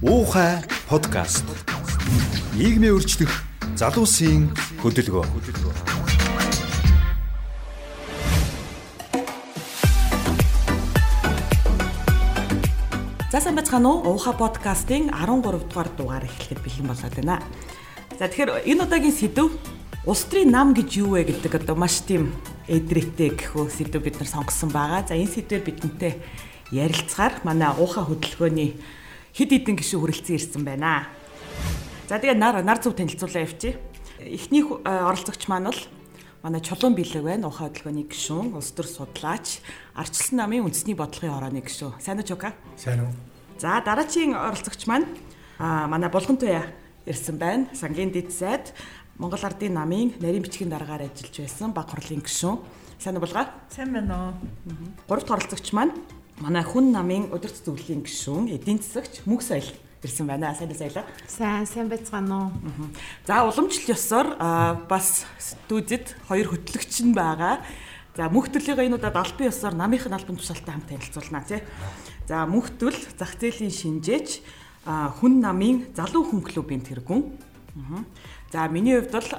Уухай подкаст. Нийгмийн өөрчлөх залуусын хөдөлгөөн. За сайн байцгаана уу? Ууха подкастын 13 дугаар дугаар эхлэхэд бэлэн болоод байна. За тэгэхээр энэ удаагийн сэдв Улс төрийн нам гэж юу вэ гэдэг одоо маш тийм эдрэттэй гэхүү сэдв бид нар сонгосон байгаа. За энэ сэдвээр бидэнтэй ярилцахаар манай ууха хөдөлгөөний хэд хэдэн гишүүн хүрэлцэн ирсэн байна. За тэгээ нар нар зөв танилцуулаа явчих. Эхний оролцогч маань бол манай Чулуун Билэг байна. Ухаан хөдөлгөөний гишүүн, улс төр судлаач, Арчилсан намын үндэсний бодлогын хорооны гишүүн. Сайн уу Чука? Сайн уу. За дараагийн оролцогч маань аа манай Булгантуя ирсэн байна. Сангийн дэд сайд Монгол Ардын намын нарийн бичгийн дараагаар ажиллаж байсан баг хурлын гишүүн. Сайн уу булгаа? Сайн байна уу. Гурав дахь оролцогч маань манай хүн намын удирц зөвлөлийн гишүүн, эдийн засагч Мөг соёл ирсэн байна. Сайн саялаа. Сайн, сайн байцгаана уу. За уламжлал ёсоор бас студид хоёр хөтлөгч нь байгаа. За мөнхтөлийнхөө энэ удаад албан ёсоор намынхын албан тушаалтай хамт танилцуулна тий. За мөнхтөл зах зээлийн шинжээч хүн намын залуу хүн клубын тэргүүн. За миний хувьд бол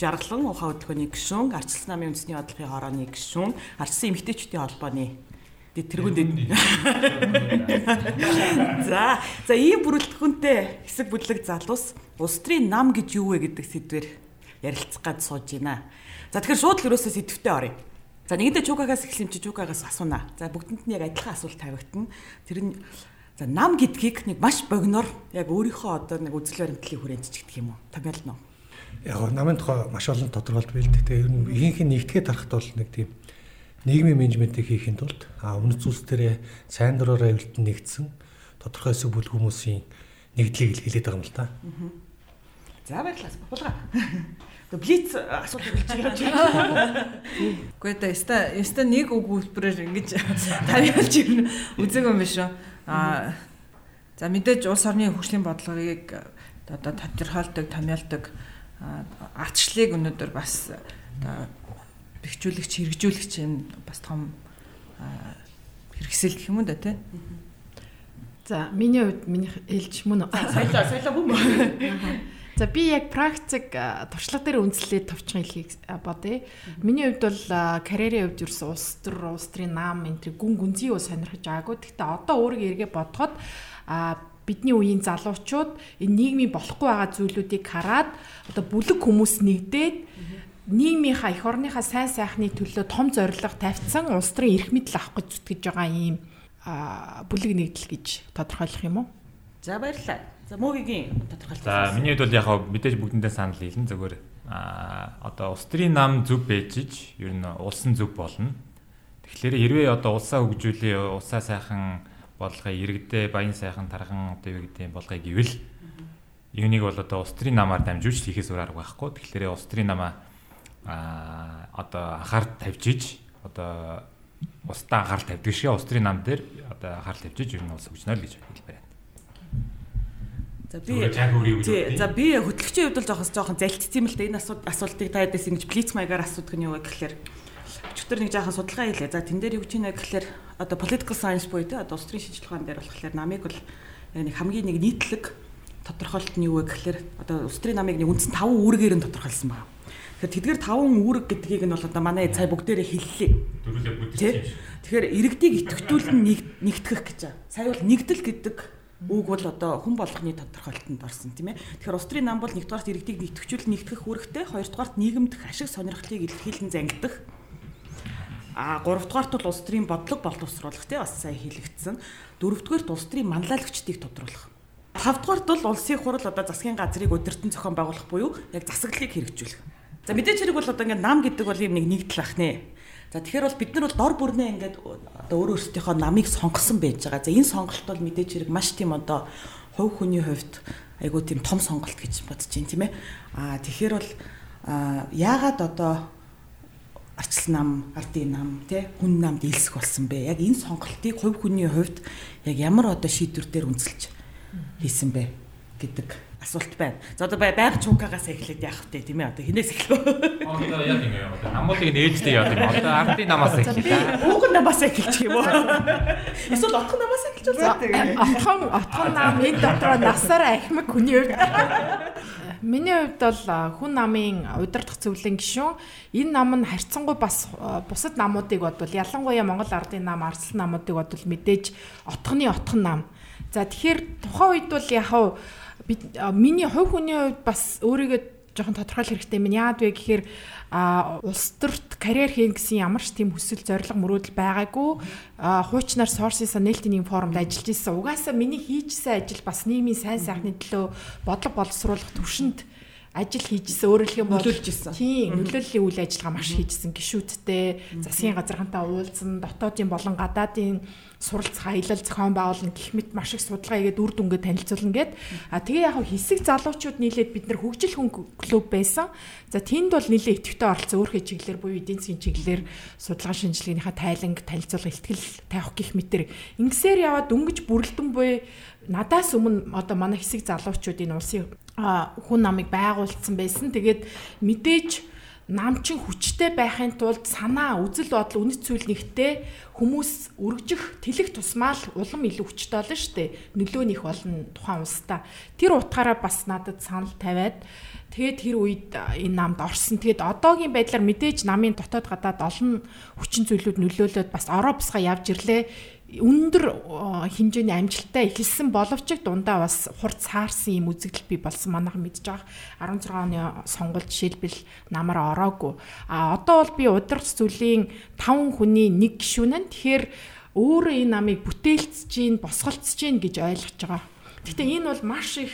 жаргалан ухаан хөдөлгөөний гишүүн, арчилсан намын үндэсний бодлогын хорооны гишүүн, арчилсан эмэгтэйчүүдийн холбооны тэргүүнд За за ийм бүрэлдэхүүнтэй хэсэг бүлэг залуус улс төрийн нам гэж юу вэ гэдэг сэдвээр ярилцах гад сууж байна. За тэгэхээр шууд л ерөөсөө сэдвтэ оръё. За нэгэндээ чукагаас эхлэм чи чукагаас асууна. За бүгдэнд нь яг адилхан асуулт тавигдана. Тэр нь За нам гэдгийг нэг маш богиноор яг өөрийнхөө одоо нэг үзэл баримтлалыг хүрээнд ч гэдэг юм уу? Томьёолно уу? Яг намын тухай маш олон тодорхойлт биелдэг. Тэгээ ер нь ихэнх нь нэгтгэхэд харахад бол нэг тийм нийгмийн менежментийг хийхэд тулд а өмнө зүйлс дээр сайн дураараа эвлэлтэн нэгдсэн тодорхой хэсэг бүл хүмүүсийн нэгдлийг хэлээд байгаа юм л да. За баярлалаа. Булгаа. Тэгээ блиц асуулт хэлж байгаа. Үгүй ээ, яста яста нэг үг хэлбэрээр ингэж тавьялж ирнэ. Үзэг юм биш үү? А за мэдээж улс орны хөгжлийн бодлогыг одоо тодорхойлдог, томьёолдог ардчлалыг өнөөдөр бас одоо бэхжүүлэгч, хэрэгжүүлэгч энэ бас том хэрэгсэл гэх юм да тий. За миний хувьд миний ээлж мөн саялаа саялаа бүм. За би яг практик туршлага дээр үндэслээд товчхон хэлхийг бодъё. Миний хувьд бол карьерийн хувьд ерөөс улс төр, улс төрийн наам энэ гүн гүнзгий юу сонирхож байгаагүй. Гэхдээ одоо өөрийгөө эргээ бодоход бидний үеийн залуучууд энэ нийгмийн болохгүй байгаа зүйлүүдийг хараад одоо бүлэг хүмүүс нэгдээд нийгмийнхаа эх орныхаа сайн сайхны төлөө том зорилго тавьсан улс төрийн эрх мэдэл авах гэж зүтгэж байгаа ийм бүлэг нэгдэл гэж тодорхойлох юм уу? За баярлалаа. За мөгийн тодорхойлт. За миний хувьд бол яг мэдээж бүгдэндээ санал хэлнэ зөвхөр а одоо улс төрийн нам зөв бэжиж ер нь улсын зөв болно. Тэгэхээр хэрвээ одоо улсаа хөгжүүлээ, улсаа сайхан болгоё, иргэдээ баян сайхан тархан одоо юу гэдэг болгоё гэвэл юуныг бол одоо улс төрийн намаар дамжуулж хийхээс өөр арга байхгүй. Тэгэхээр улс төрийн намаа а одоо анхаарал тавьжиж одоо устдаа анхаарал тавьдаг шиг улс төрийн нам дээр одоо анхаарал тавьжиж ер нь улс хөгжнө л гэж хэлбэр байна. За би За би хөтлөгчийн хувьд бол жоохос жоохон залцсан юм л да энэ асуултыг та ядаас ингэж блиц маягаар асуудаг нь юу вэ гэхээр өчтөр нэг жоохон судалгаа хийлээ. За тэн дээр юу гэж нэ гэхээр одоо political science буюу те одоо улс төрийн шинжилгээ ухаан дээр болохоор намыг бол нэг хамгийн нэг нийтлэг тодорхойлт нь юу вэ гэхээр одоо улс төрийн намыг нэг үндсэн 5 үүргээр нь тодорхойлсон байна. Тэгэхээр тэдгээр 5 үүрэг гэдгийг нь бол одоо манай цай бүгдээрээ хэллээ. Дөрүлээ бүтээсэн юм шиг. Тэгэхээр иргэдийг итгэвчүүлэн нэгтгэх гэж байгаа. Сая бол нэгдэл гэдэг үг бол одоо хүн болгоны тодорхойлолтод орсон тийм ээ. Тэгэхээр улс төрийн нам бол нэгдүгээрт иргэдийг нэгтгэвчүүлэн нэгтгэх үүрэгтэй, хоёрдугаарт нийгэмдэх ашиг сонирхлыг илэрхийлэн зангидах. А гуравдугаарт бол улс төрийн бодлого боловсруулах тийм бас сая хэлэгдсэн. Дөрөвдүгээрт улс төрийн манлайлагчдыг тодруулах. Тавдугаарт бол улсын хурал одоо засгийн газрыг өдөртөн зохион байгуулах буюу яг засаглалыг хэрэгжүүлэх. За мэдээж хэрэг бол одоо ингээд нам гэдэг бол юм нэг нэгдэл ах нэ. За тэгэхээр бол бид нар бол дор бүрнээ ингээд одоо өөр өөрсдийнхөө намыг сонгосон байж байгаа. За энэ сонголт бол мэдээж хэрэг маш тийм одоо хувь хүний хувьд айгуу тийм том сонголт гэж бодож байна тийм ээ. Аа тэгэхээр бол яагаад одоо арчилсан нам, ардын нам, тий хүн намд илсэх болсон бэ? Яг энэ сонголтыг хувь хүний хувьд яг ямар одоо шийдвэр дээр үнэлж хийсэн бэ гэдэг асуулт байна. За одоо байг чукагаас эхлээд яах вэ тийм ээ одоо хинээс эхлэв. Одоо яг ингэ одоо намуудыг нээлттэй яа юм. Одоо ардын намаас эхлэе. Ууган намаас эхэлчих юм уу? Эсвэл отхон намаас эхэлж байгаа. Отхон отхон нам энэ дотроо насаараа ахмаг хүний хувьд Миний хувьд бол хүн намын удирдах зөвлөлийн гишүүн энэ нам нь харьцангуй бас бусад намуудыг бодвол ялангуяа Монгол ардын нам, Арслан намуудыг бодвол мэдээж отхны отхон нам. За тэгэхээр тухайн үед бол яг миний хувь хүний хувьд бас өөрийгөө жоохон тодорхойлох хэрэгтэй минь яад вэ гэхээр улс төрт карьер хийн гэсэн ямар ч тийм хүсэл зориг мөрөөдөл байгаагүй хуучнаар sources-а нээлтийн нэг форумд ажиллаж ирсэн. Угаасаа миний хийжсэн ажил бас нийгмийн сайн сайхны төлөө бодлого боловсруулах төвшөнд ажил хийжсэн өөрөлдөх юм бол нөлөөлжсэн. Тийм, нөлөөллийн үйл ажиллагаа маш хийжсэн гişүүдтэй засгийн газархантай уулзсан, дотоодын болон гадаадын суралцах аялал зохион байгуулна гэх мэт маш их судалгаа хийгээд үр дүнгээ танилцуулна гэд. А тэгээ яг хэсэг залуучууд нийлээд бид нар хөгжил хүн клуб байсан. За тэнд бол нэлээд идэвхтэй оролцсон өөрхөө чиглэлээр буюу эдийн засгийн чиглэлээр судалгаа шинжилгээнийхээ тайланг танилцуулга ихтгэл тавих гэх мэтэр ингэсээр яваад дөнгөж бүрэлдэн буй надаас өмнө одоо манай хэсэг залуучуудын улсын хүн намыг байгуулсан байсан. Тэгээд мэдээж нам чин хүчтэй байхын тулд санаа, үзэл бодол, үнэт зүйл нэгтэй хүмүүс өргөжих, тэлэх тусмаа л улам илүү хүчтэй болно шүү дээ. Нөлөө нөх болно тухайн улстай. Тэр утгаараа бас надад санал тавиад тэгээд тэр үед энэ намд орсон. Тэгээд одоогийн байдлаар мэдээж намын дотоод гадаад олон хүчин зүйлүүд нөлөөлөд бас ороо бусгаа явж ирлээ өндөр хэмжээний амжилттай эхэлсэн боловч дундаа бас хурд саарсан юм үзэгдэл би болсон. Манайхан мэдж байгаа 16 оны сонгуульд жишээлбэл намар ороогүй. А одоо бол би удирдах зүйлийн 5 хүний нэг гишүүн нь. Тэгэхээр өөрөө энэ намыг бүтээлцэж гин босголцож гин гэж ойлгож байгаа. Гэхдээ энэ бол маш их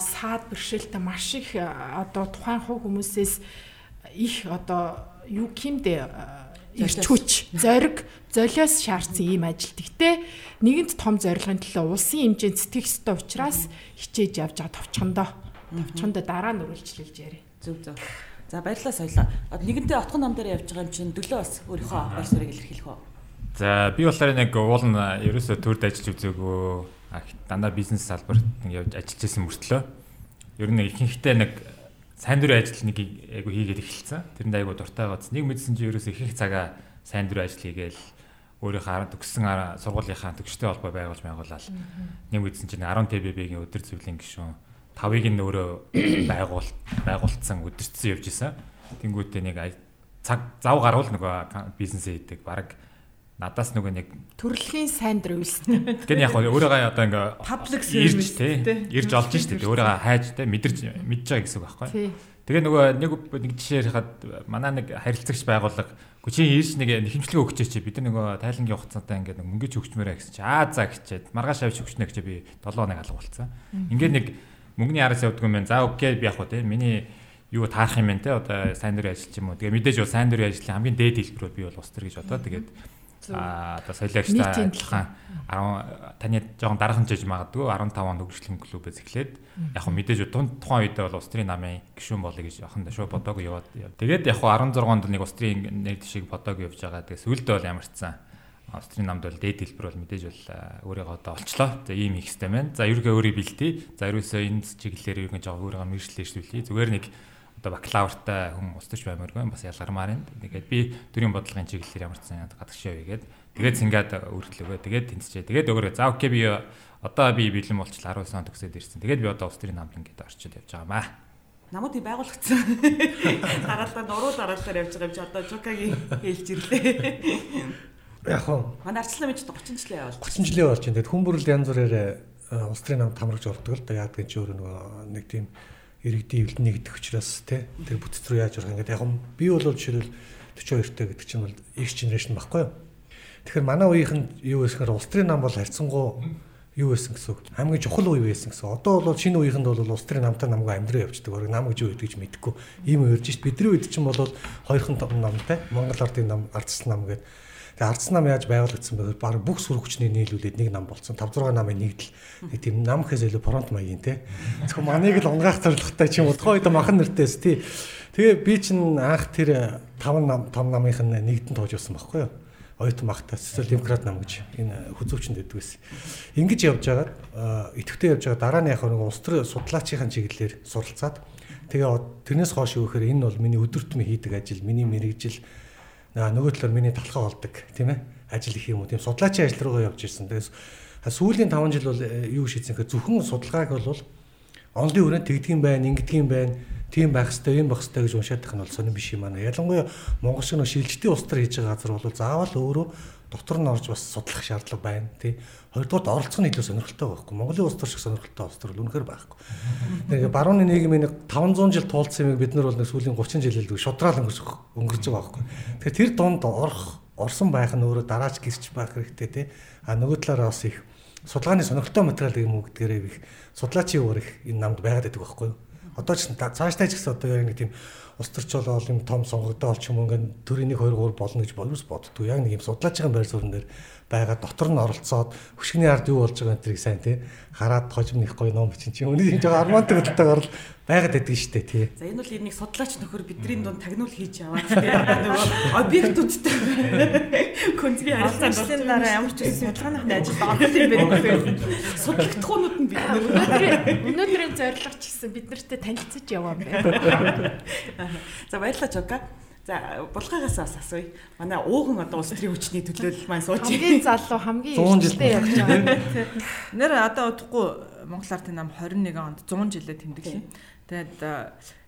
саад бэрхшээлтэй маш их одоо тухайн хувь хүмүүсээс их одоо юу гэмдэ ирч хүч зориг золиос шаардсан ийм ажил. Гэхдээ нэгэнт том зорилгын төлөө улсын хэмжээнд сэтгэх ёстой учраас хичээж явж байгаа товчхондоо. Товчхондоо дараа нь үргэлжлүүлж яарэ. Зөв зөв. За баярлалаа соёлоо. Нэгэнтээ отхон ном дээр явж байгаа юм чинь дөлөө бас өөрийнхөө баяр сурыг илэрхийлэх үү? За би болохоор нэг уул нь ерөөсөө төрд ажиллаж үзээгүй дандаа бизнес салбарт явж ажиллаж исэн мөртлөө ер нь ихэнхдээ нэг сайн дурын ажил нэг айгу хийгээд эхэлсэн. Тэрэнд айгу дуртай гоц. Нэг мэдсэн чинь ерөөсөө их их цагаа сайн дурын ажил хийгээл өөрийнхөө харан төгссөн сургуулийнхаа төгстэй холбоо байгуулж байгуулаад нэг үдсэн чинь 10 ТББ-гийн өдөр зөвлөлийн гишүүн 5-ыг нь өөрөө байгуул байгуулсан өдөрцсөн явж исэн. Тэнгүүтээ нэг цаг зав гарвал нөгөө бизнес хийдэг баг надаас нөгөө нэг төрөлхийн сайн дэр үйлсэн. Тэгэхээр яг өөрөөгөө одоо ингээ public service тий ирж олж штэ өөрөөгөө хайж тий мэдэрч мэдж байгаа гэсэн үг байхгүй. Тэгээ нөгөө нэг нэг жишээр хаад манай нэг харилцагч байгууллага Гүчийн ийш нэг хэмжлэг өгчээ чи бид нөгөө тайлангийн хугацаатай ингээд мөнгөж өгчмээрэ гэсэн чи аа за гэчээд маргааш авч өгчнэ гэж би 7 хоног алга болцсон. Ингээд нэг мөнгөний араас явдгүй юм байна. За окей би яг хөө те миний юу таарах юм бэ те одоо сайн дурын ажил ч юм уу. Тэгээ мэдээж бол сайн дурын ажлын хамгийн дээд хэлбэрөө би бол ус төр гэж бодоо. Тэгээд а одоо соёлогчтой адилхан 10 таны жоохон дараахан жиж магадгүй 15 онд хөгжлийн клубээс эхлээд яг хөө мэдээж тухайн үедээ бол Устрын намын гишүүн болъё гэж яхан шүү бодоагүй яваад. Тэгээд яг хөө 16 онд нэг Устрын нэг шиг бодоагүй явж байгаа. Тэгээд сүүлдээ бол ямарчсан. Устрын намд бол дээд хэлбэр бол мэдээж бол өөрийгөө одоо олчлоо. За ийм их хэстэй байна. За ерөөгээ өөрийг бэлтээ. За ерөөсөө энэ чиглэлээр ерөөг жоохон өөрийгөө мэржлээ шүүлээ. Зүгээр нэг одоо бакалавртай хүн устж баймааргүй бас ялгармаар юм. Тэгээд би төрийн бодлогын чиглэлээр ямар ч сан гадагшаа байгээд тэгээд цингаад өргөлөөгөө тэгээд тэнцчээ. Тэгээд өгөрөө за окей би одоо би бэлэн болчихлоо 19 он төгсөөд ирсэн. Тэгээд би одоо ус төрийн намлан гэдээ орчод явж байгаа маа. Намуудыг байгуулагдсан. Дараалал нуруу дараалалаар явж байгаа юм чи одоо Жукагийн хэлж ирлээ. Яг хоо. Манай арчлаа мэж 30 жилийн явал. 30 жилийн болж байна. Тэгээд хүн бүрэл янз бүрээр улс төрийн намд хамрагч ордог л да яадаг чи өөр нөгөө нэг тийм иргэдийн эвлэн нэгдэх учраас те тэр бүтц рүү яаж орох ингээд яг би бол жишээлбэл 42 та гэдэг чинь бол X generation баггүй юу. Тэгэхээр манай үеийнх нь юу гэхээр улс төрийн нам бол харьцангуй юу байсан гэсэн үг. Хамгийн чухал үе байсан гэсэн. Одоо бол шинэ үеийнхэнд бол улс төрийн намтай намгаа амьдраа явждаг. Өөрөг нам гэж юу гэдэг ч мэдэхгүй. Ийм үерж шít бидний үед чинь бол хоёрхан намтай Монгол ардын нам, ардс нам гэдэг Тэгээ ардс нам яаж байгуулагдсан бэ? Бараг бүх сүр хүчний нийлүүлээд нэг нам болсон. 5 6 намын нэгдэл. Нэг тийм нам гэхээс илүү фронт маягийн те. Зөвхөн маныг л унгаах зорилготой ч юм уу. Тухайн үед махан нэртэйс тий. Тэгээ би чинь анх тэр 5 нам 5 намынх нь нэгдэн тоож байсан байхгүй юу? оюутан багтаа социал демократ нам гэж энэ хүзүүчэнд өгдөг байсан. Ингэж явж байгаад идэвхтэй явж байгаа дараа нь яг нэг улс төр судлаачийн чиглэлээр суралцаад тэгээ тэрнээс хойш өгөхөр энэ бол миний өдөртмө хийдэг ажил, миний мэрэгжил нөгөө талаар миний талхаа болдог тийм ээ ажил их юм уу тийм судлаачийн ажил руугаа явж ирсэн. Тэгээс сүүлийн 5 жил бол э, юу шийдсэн гэхээр зөвхөн судалгааг бол онлын өрөөнд тэгдгийм байна, ингэдгийм байна тийм байх хэрэгтэй, юм байх хэрэгтэй гэж уншаад байх нь бол сонирн биш юм аа. Ялангуяа Монгол шиг нөө шилжилтийн улс төр хийж байгаа газар бол заавал өөрөө дотор нь орж бас судлах шаардлага байна тий. Хоёрдугаар оролцох нь илүү сонирхолтой байхгүй. Монголын улс төр шиг сонирхолтой улс төр бол үнэхээр байхгүй. Тэгээ барууны нийгмийн 500 жил туулсан юмыг бид нар бол нэг сүүлийн 30 жил хэлдэг шудрал өнгөрч өнгөрч байгаа байхгүй. Тэгэхээр тэр донд орох орсон байх нь өөрөө дараач гэрч байх хэрэгтэй тий. А нөгөө талаараа бас их судалгааны сонирхолтой материал юм уу гэдгээрээ их судлаачийн өөр их энэ намд байгаад байдаг байхгүй юу? Одоо ч цааштай ч гэсэн одоо яг нэг тийм ус төрчөл бол юм том сонгогдоо олч юм ингээд төрийн 1 2 3 болно гэж боловс боддгоо. Яг нэг юм судлаач байгаа байр суурин дээр байгаа дотор нь оролцоод хөшгөний ард юу болж байгаа энэ сайн тий хараад хожим нэг гоё ном бичин чинь өнөө жоо армантай хөдөлтөөр орол байгаад байдаг шүү дээ тий. За энэ бол нэг судлаач нөхөр бидний дунд тагнуул хийж яваад тий нөгөө объектүүдтэй концгийн харилцааны дараа ямар ч үсэн судалгааны ажил орох юм бэ. Судлагдахуунууд нь бид өнөөдрийн зорилго ч гэсэн бид нартэй танилцаж яваа байна. За баярлалаа Жока. За булгаагаас бас асууя. Манай ууган одоо улс төрийн хүчний төлөөлөл маань сууж хамгийн залуу хамгийн ихтэй явж байгаа. Нэр одоо удахгүй Монгол Ардын нам 21 онд 100 жилээ тэмдэглэв. Тэгээд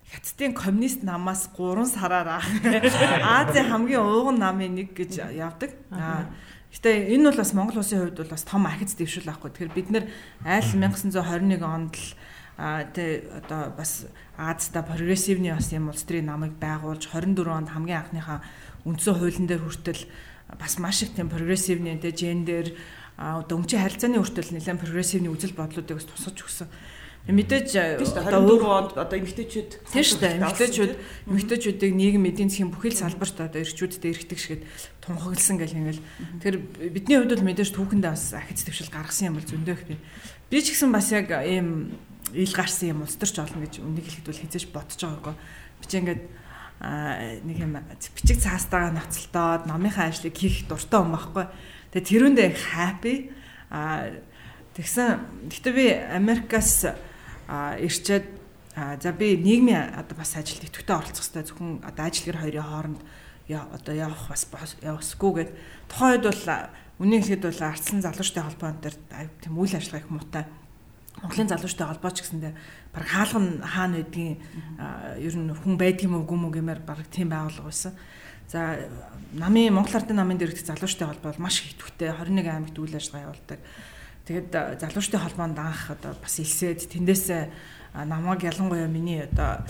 хятадын коммунист намаас 3 сараар Азийн хамгийн ууган намын нэг гэж явдаг. Гэтэ энэ бол бас Монгол улсын хувьд бол бас том ахиц дэвшүүл авахгүй. Тэгэхээр бид нэр айл 1921 онд л тэ одоо бас Азда прогрессивны бас юм улс төрийн намыг байгуулж 24 онд хамгийн анхныхаа үндсэн хуулийн дээр хүртэл бас маш их тийм прогрессивны тэ гендер өмчийн харилцааны хүртэл нэлээд прогрессивны үзэл бодлуудыг бас тусгаж өгсөн. Мэдээж одоо өөр онд одоо эмгтээчүүд тийм шүү дээ. Эмгтээчүүд эмгтээчүүдийг нийгэм эдийн засгийн бүхэл салбарт одоо эрчүүдтэй эрхтэг шигэд тунхагласан гэл ингээл. Тэр бидний хувьд бол мэдээж түүхэндээ бас ахиц твшил гаргасан юм бол зөндөө их би. Би ч гэсэн бас яг ийм ил гарсан юм улстарч олно гэж үнийг хэлэхэд бол хизээж бодож байгаагүй. Би ч ингээд нэг юм бичиг цаастайгаа ноцолтоод номынхаа ажлыг хийх дуртай юм байхгүй. Тэгээ тэрүүндээ happy а тэгсэн гэхдээ би Америкаас ирчээд за би нийгмийн одоо бас ажилд идэвхтэй оролцох хэрэгтэй зөвхөн одоо ажил гэр хоёрын хооронд одоо явах бас явахгүй гэд тухайн үед бол үнийг хэлэхэд бол ардсан залуучтай холбоон дээр тийм үйл ажиллагаа их муутай Монголын залуучтай холбооч гэсэндээ баг хаалган хаана байдгийг ер нь хүн байдгийм үгүй мүү гэмээр баг тийм байгуулга байсан. За намын Монгол Ардын намын дэрэгдэх залуучтай холбоо бол маш идэвхтэй 21 аймагт үйл ажиллагаа явуулдаг. Тэгэд залуучтай холбоонд анх одоо бас илсээд тэндээсээ намайг ялангуяа миний одоо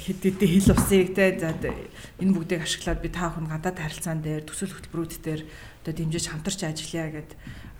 хэд хэдэн хил усыг те за энэ бүгдийг ашиглаад би та бүхэн гадаад харилцаан дээр төсөл хөтөлбөрүүд дээр одоо дэмжиж хамтарч ажиллая гэд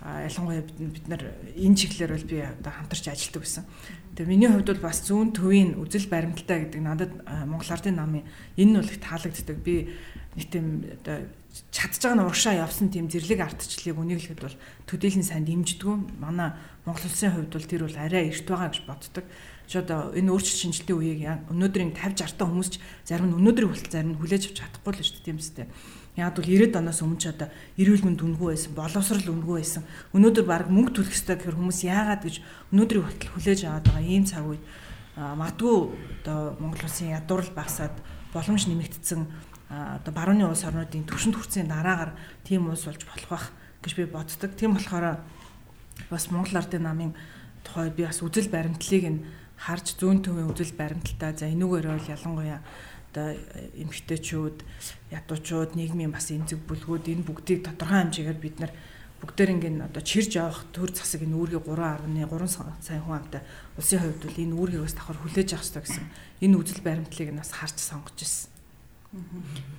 ялангуяа бид нар энэ чиглэлээр бол би одоо хамтарч ажилладаг гэсэн. Тэгээ миний хувьд бол бас зүүн төвийн үзэл баримталтай гэдэг надад Монгол Ардын намын энэ нь бол их таалагддаг. Би нэг тийм одоо чадж байгаа нь урагшаа явсан тийм зэрлэг ардчлалыг үнэглэхэд бол төдийлэн сайн дэмждэггүй. Манай Монгол улсын хувьд бол тэр бол арай эрт байгаа гэж боддог. Чи одоо энэ өөрчлөлт шинжилтийн үеийг өнөөдрийн 50 60 та хүмүүс ч зарим нь өнөөдрийн хүртэл зарим нь хүлээж авч чадахгүй л шүү дээ тийм үстэй. Яг бол 90-ад оноос өмнө ч одоо эрүүл мэнд үнгүй байсан, боловсрал үнгүй байсан. Өнөөдөр баг мөнгө төлөх ёстой гэхээр хүмүүс яагаад гэж өнөөдрийн хүртэл хүлээж аваад байгаа ийм цаг үед магадгүй одоо Монгол улсын ядуурл багасаад боломж нэмэгдсэн одоо барууны улс орнуудын төвшөнд хүрсэн дараагаар тийм улс болж болох байх гэж би боддог. Тийм болохоор бас Монгол Ардын намын тухай би бас үзэл баримтлалыг нь харж зүүн төвийн үзэл баримталтай за энүүгээр бол ялангуяа одоо эмгтээчүүд, ядуучууд, нийгмийн бас эмзэг бүлгүүд энэ бүгдийг тодорхой хэмжээгээр бид нар бүгдээр ингээд одоо чирж явах төр засаг энэ үүргийг 3.1 3 сая хүн амтай улсын хувьд бол энэ үүргийг бас давхар хүлээж авах хэрэгтэй гэсэн энэ үзэл баримтлалыг нь бас харж сонгож ирсэн.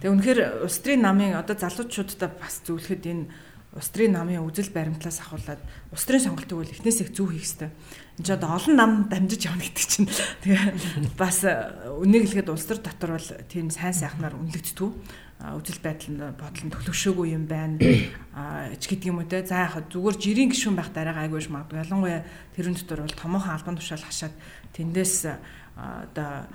Тэгээ үнэхээр улс төрийн намын одоо залуучуудаа бас зөвлөхөд энэ улс төрийн намын үзэл баримтлаас ахуулаад улс төрийн сонголтыг бол эхнээс их зөв хийх хэрэгтэй. Энд ч одоо олон нам дамжиж явна гэдэг чинь. Тэгээ бас үнийг хэлэхэд улс төр дотор бол тийм сайн сайхнаар үнэлэгддэг үзэл байдал нь бодлон төлөвшөөгүй юм байна. Ч гэдэг юм уу те. За яг зүгээр жирийн гишүүн байх дараа айгүйш магадгүй. Ялангуяа тэрэн дотор бол томоохон албан тушаал хашаад тэндээс одоо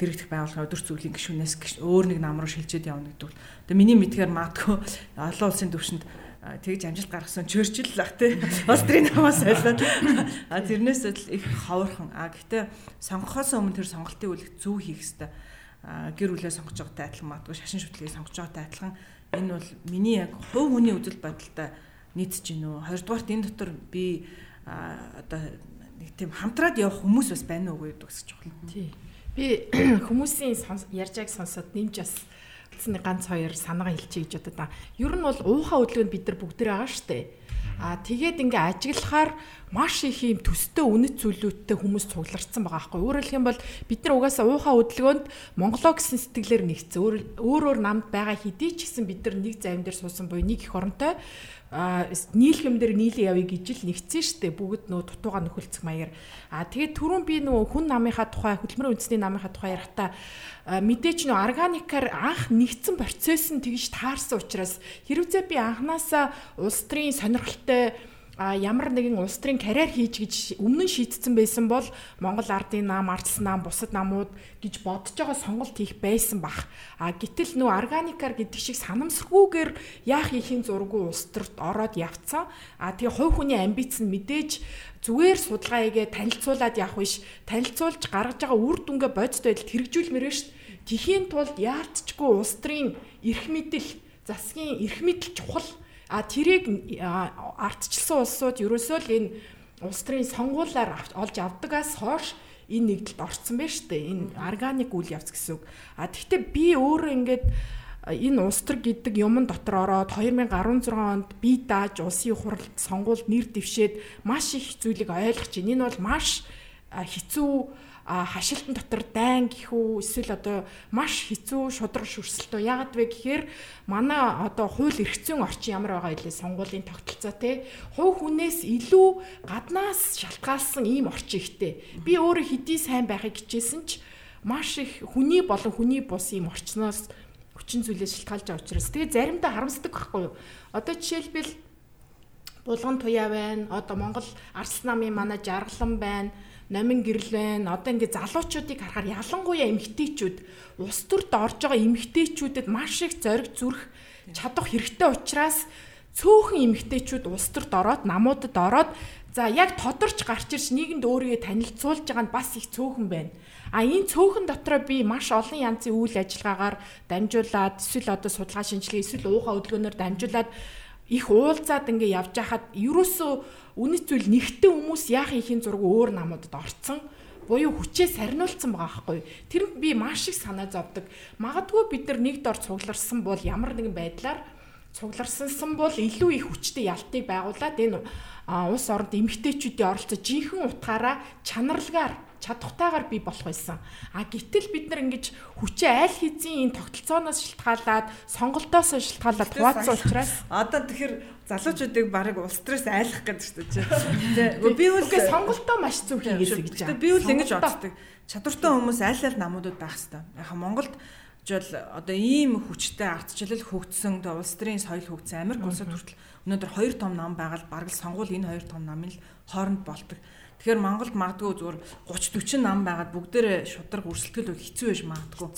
дэрэгдэх байгууллагын өдөр зүйлийн гишүүнээс өөр нэг нам руу шилжээд явна гэдэг бол одоо миний мэдгээр маадгүй олон улсын төвшөнд тэгж амжилт гаргасан Чөрчил лах тий Австрийн намаас ойлоод. Тэрнээс л их ховорхон. А гэхдээ сонгохоос өмнө тэр сонголтын үйл зөв хийх хэрэгтэй гэр бүлээ сонгож байгаатай адилхан маадгүй шашин шүтлгийг сонгож байгаатай адилхан энэ бол миний яг хувь хүний үзэл бодолтой нийцэж гин үү? Хоёрдугаарт энэ дотор би одоо нэг тийм хамтраад явах хүмүүс бас байна уу гэдэг гэж байна. Тий. Би хүмүүсийн ярьж байгааг сонсоод нэмж бас нэг ганц хоёр санаагаа хэлчихье гэж бодод. Ер нь бол уухаа хөдөлгөөнд бид нар бүгд байгаа штэ. А тэгээд ингээ ажиглахаар маш их юм төстэй үнэт зүйлүүдтэй хүмүүс цугларсан байгаа байхгүй. Өөрөөр хэлэх юм бол бид нар угаасаа уухаа хөдөлгөөнд Монголоо гэсэн сэтгэлээр нэгцсэн. Өөр өөр намд байгаа хэдий ч гэсэн бид нар нэг завин дээр суусан буюу нэг их оронтой а нийлхэм дээр нийлээ явъя гэж л нэгцэн штэ бүгд нөө дутууга нөхөлцөх маягаар а тэгээд түрүүн би нөө хүн намынхаа тухай хөдөлмөрийн үндэсний намынхаа тухай ярихтаа мэдээч нөө органикаар анх нэгдсэн процесс нь тэгж таарсан учраас хэрвээ би анханасаа улс төрийн сонирхолтой а ямар нэгэн улс төрийн карьер хийж гэж өмнө нь шийдсэн байсан бол Монгол ардын нам, ардс нам, бусад намууд гэж бодож байгаа сонголт хийх байсан бах. А гэтэл нөө органикар гэдэг шиг санамсаргүйгээр яах ихийн зургуу улс төрт ороод явцсан. А тэгээ хувь хүний амбиц нь мэдээж зүгээр судалгаа хийгээ танилцуулаад явах биш. Танилцуулж гаргаж байгаа үр дүнгээ бодит байдалд хэрэгжүүлмээр шүү дээ. Тхийн тулд яалтчгүй улс төрийн эрх мэдэл, засгийн эрх мэдэл чухал А тэрийг ардчилсан улсууд ерөөсөө л энэ улс төрийн сонгуулиар олж авдагаас хойш энэ нэгдэлд орцсон байна шүү дээ. Энэ органик үйл явц гэсэн үг. А тэгвэл би өөрөө ингээд энэ улс төр гэдэг юмн дотор ороод 2016 онд би дааж улсын хурлд сонгуульд нэр дэвшээд маш их зүйлийг ойлгож байна. Энэ бол маш хэцүү хашилтан дотор дайн гэхүү эсвэл одоо маш хэцүү шудраг шүрсэлтөө яагаад вэ гэхээр манай одоо хууль эрх зүйн орчин ямар байгаа илээ? Сонгуулийн тогтолцоо те? Хувь хүнээс илүү гаднаас шалтгаалсан ийм орчин ихтэй? Би өөрөө хэдий сайн байхыг хичээсэн ч маш их хүний болон хүний бус ийм орчноос хүчин зүйлээс шалтгаалж байгаа учраас. Тэгээ заримдаа харамсдаг байхгүй юу? Одоо жишээлбэл булган туяа байна. Одоо Монгол арслан намын манай жаргалан байна номин гэрэл байна. Одоо ингээ залуучуудыг харахаар ялангуяа эмэгтэйчүүд улс төрд орж байгаа эмэгтэйчүүдэд маш их зориг зүрх чадах хэрэгтэй учраас цөөхөн эмэгтэйчүүд улс төрд ороод намуудад ороод за яг тодорч гарч ирж нийгэмд өөрийгөө танилцуулж байгаа нь бас их цөөхөн байна. А энэ цөөхөн дотроо би маш олон янзын үйл ажиллагаагаар дамжуулаад эсвэл одоо судалгаа шинжилгээ эсвэл уухаа хөдөлгөөнөөр дамжуулаад их уулзаад ингээ явж хахад ерөөсөө үнэт зүйл нэгтэн хүмүүс яах ихийн зураг өөр намуудад орцсон буюу хүчээ сарниулсан байгаа байхгүй. Тэр би маш их санаа зовдөг. Магадгүй бид нар нэг дор цугларсан бол ямар нэгэн байдлаар цугларсансан бол илүү их хүчтэй ялтыг байгуулад энэ улс орнд эмгтээчүүдийн оролцоо жинхэнэ утгаараа чанарлагаар чадхтайгаар би болох байсан. А гэтэл бид нар ингэж хүчээ аль хэзээ энэ тогтолцооноос шилтгаалаад сонголтоос шилтгаалаад хуваацсан учраас одоо тэгэхээр залуучуудыг барыг улс төрөөс айлах гэдэг шүү дээ. Тэгээ би үл сонголтоо маш зөв хийгээсэй гэж байна. Би үл ингэж боддог. Чадвартай хүмүүс аль аль намуудад байх хэвээр. Яхаа Монголд жол одоо ийм хүчтэй ардчлал хөгдсөн улс төрийн соёл хөгдсөн Америк улсад хүртэл өнөөдөр хоёр том нам байгаад бараг л сонгуул энэ хоёр том намын л хооронд болдог. Тэгэхээр Монголд магадгүй зүгээр 30 40 нам байгаад бүгдээрээ шудраг өрсөлдөл бол хэцүү байж магадгүй.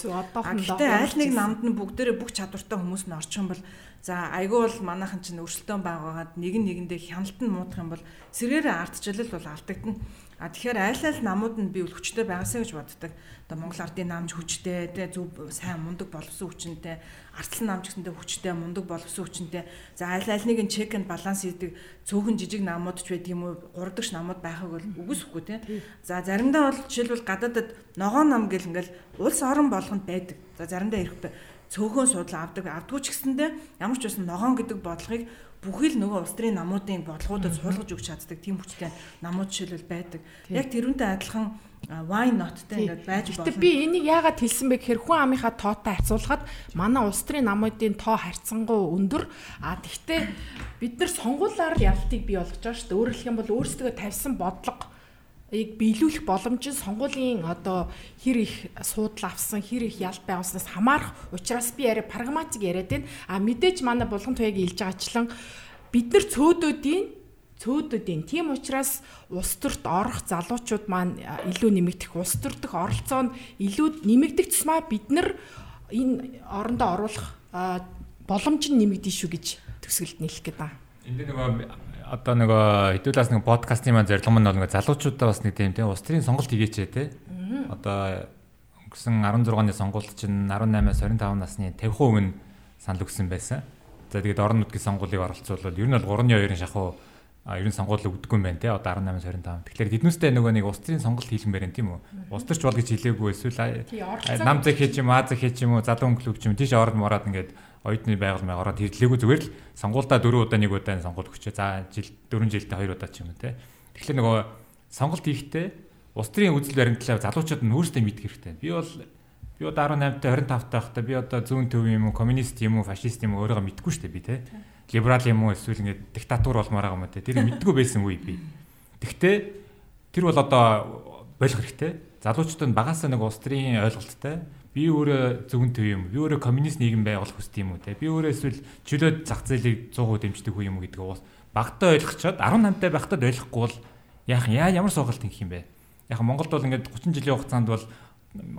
Гэхдээ аль нэг намд нь бүгдээрээ бүх чадвартай хүмүүс нь орчих юм бол за айгүй бол манайхан чинь өрсөлдөөн байгаагаад нэг нэгэндээ хяналтанд муудах юм бол сэргээрээ ардчлал бол алдагдана. А тэгэхээр аль аль намууд нь би үл хүчтэй байгаасаа гэж боддог. Одоо Монгол ардын намж хүчтэй, тэ зөв сайн мундаг боловсон хүчтэй, арслан намж гэсэндээ хүчтэй, мундаг боловсон хүчтэй. За аль аль нэг нь чек энд баланс хийдэг цөөхөн жижиг намууд ч байдаг юм уу, гуравдагч намууд байхыг бол үгүйсэхгүй тэ. За заримдаа бол жишээлбэл гадаадад ногоон нам гэл ингээл улс орон болгонд байдаг. За заримдаа ирэх цөөхөн судал авдаг. Авдгүй ч гэсэндээ ямар ч байсан ногоон гэдэг бодлогыг бүхий л нөгөө улс төрийн намуудын бодлогуудад суулгаж өгч чаддаг тийм хүчтэй намууд жишээлбэл байдаг. Яг тэрүүнтэй адилхан why not тэ ингээд байж болно. Гэтэ би энийг яагаад хэлсэн бэ гэхээр хүн амынхаа тоотой харьцуулахад манай улс төрийн намуудын тоо харьцангуй өндөр. А тэгтээ бид нар сонгуулаар ялтыг бий болгож байгаа шүү дээ. Өөрөөр хэлэх юм бол өөрсдөө тавьсан бодлого ийг биелүүлэх боломж нь сонгуулийн одоо хэр их суудл авсан хэр их ялт байгуулснаас хамаарах учраас би яриа прагматик яриад байна. А мэдээж манай булган туяаг илж байгаачлан бид нар цөөдөөдийн цөөдөдийн. Тийм учраас улс төрт орох залуучууд маань илүү нэмэгдэх, улс төр дэх оролцоо нь илүү нэмэгдэх тусмаа бид нар энэ орондоо оруулах боломж нь нэмэгдэн шүү гэж төсөлд нийлэх гэдэг. Энд нөгөө одоо нөгөө хэдүүлээс нэг подкастын маань зорилго нь бол нөгөө залуучуудаа бас нэг тийм тийм улс төрийн сонголт хийгээч те. Одоо өнгөрсөн 16 оны сонгуульд чинь 18-аас 25 насны 50% өмнө санал өгсөн байсан. За тэгээд орон нутгийн сонгуулийг оролцуулбал ер нь бол 3-2-ын шахуу ер нь сонгуул өгдөггүй юм байна те одоо 18-аас 25. Тэгэхээр тэднүүстэй нөгөө нэг улс төрийн сонголт хийлмээр юм тийм үү? Улс төрч бол гэж хэлээгүй эсвэл нам зэг хийж юм аа зэг хийж юм уу залуу өнгөлөг ч юм тийш ороод мороод ингээд оюутны байгууллагын ороод хэрлээгүй зүгээр л сонгуульдаа 4 удаа нэг удаа сонгуул өгчээ. За жил 4 жилдээ 2 удаа ч юм уу те. Тэгэхээр нөгөө сонголт хийхдээ улс төрийн үзэл баримтлал залуучууд нь өөрсдөө мэдэх хэрэгтэй. Би бол би одоо 18 та 25 таахта би одоо зүүн төв юм уу, коммунист юм уу, фашист юм уу өөрийгөө мэдгүй шүү дээ би те. Либерал юм уу эсвэл ингээд диктатур болмоор байгаа юм те. Тэр мэдгүй байсан үе би. Тэгтээ тэр бол одоо болох хэрэгтэй. Залуучууд нь багасаа нэг улс төрийн ойлголттой би өөрөө зөвөн төв юм. Би өөрөө коммунист нийгэм байгуулах хүсдэг юм уу те. Би өөрөө эсвэл чөлөөт зах зээлийг 100% дэмждэг хүн юм уу гэдгийг уус багтаа ойлгочоод 18 таа байхдаа ойлгохгүй бол яах яа ямар суугалт ингэх юм бэ? Яг Монголд бол ингээд 30 жилийн хугацаанд бол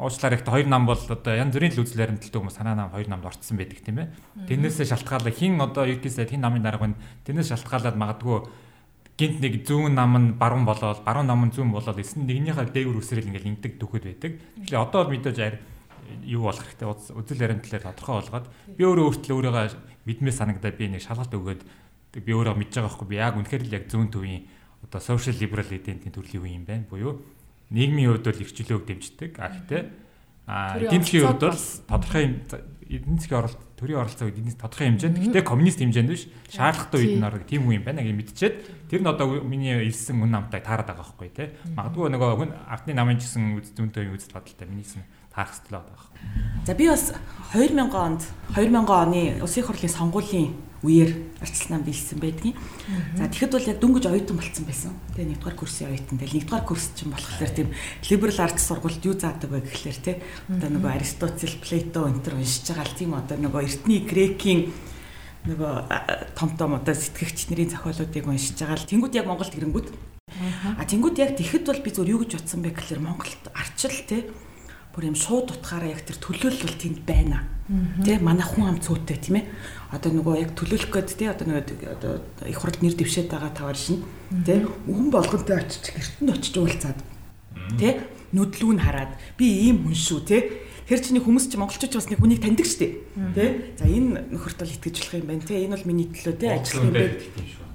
уучлаар ихтэй хоёр нам бол одоо янз бүрийн л үзэл баримталтай хүмүүс санаа нам хоёр намд орцсон байдаг тийм ээ. Тэрнээсээ шалтгаалаад хин одоо ердөөсөө хин намын дарга нь тэрнээс шалтгаалаад магадгүй гинт нэг зүүн нам нь баруун болоод баруун нам нь зүүн болоод эсн нэгнийхээ дээгүр үсрэл ингээл ингэдэг дөхөд байдаг. Тэгэхээр одоо бол мэдээж арь юу болох хэрэгтэй? Үзэл баримтлалаар тодорхой болгоод би өөрөө өөртөө өөрийгөө мэдмээ санагдаа би нэг шалгалт өгөөд би өөрөө мэдж байгаа байхгүй. Би яг үнэхээр л яг зүүн төвийн одоо social liberal identity төрлийн үе юм байна буюу. Нийгмийн хувьд бол эрхчлөөг дэмждэг. А гэхдээ а эдийн засгийн хувьд бол тодорхой эдийн засгийн оролт төрийн оролцоо эдийн засгийн тодорхой хэмжээнд гэхдээ коммунист хэмжээнд биш шаардлагатай үед ордог тийм үе юм байна гэж мэдчихэд тэр нь одоо миний илсэн үн намтай таарад байгаа байхгүй тий. Магадгүй нөгөө хүн ардны намын гэсэн үздөнтэй үзэл бодолтой миний гэсэн таарах хэрэгтэй байгаа. За би бас 2000 онд 2000 оны Улсын хурлын сонгуулийн үеэр арчилсан илсэн байдгийн. За тэгэхэд бол яг дөнгөж оюутан болцсон байсан. Тэгээ нэгдүгээр курсын оюутан. Тэгээ нэгдүгээр курс чинь болохоор тийм либерал арт сургуульд юу заадаг вэ гэхлээр те одоо нөгөө Аристотель, Плато энэ төр уншиж байгаа л тийм одоо нөгөө эртний грекийн нөгөө том том одоо сэтгэгч нарын зохиолуудыг уншиж байгаа л тэнгууд яг Монголд ирэнгүүд. А тэнгууд яг тэгэхэд бол би зөв юу гэж бодсон бэ гэхлээр Монголд арчил те бүр юм шууд утгаараа яг тэр төлөөлөл бол тэнд байна. Тэ манай хүн ам цөөтэй тийм ээ. Одоо нөгөө яг төлөөлөх гээд тий одоо нөгөө одоо их хурд нэр дэвшээд байгаа тавар шин тий хүн болгонтой очиж гэртэнд очиж уулзаад тий нүдлүү нь хараад би ийм хүн шүү тий Тэр чиний хүмүүс чи монголчууд бас нэг хүнийг таньдаг штеп. Тэ? За энэ нөхөрт бол итгэж болох юм байна. Тэ энэ бол миний төлөө тэ ажиллах юм байна.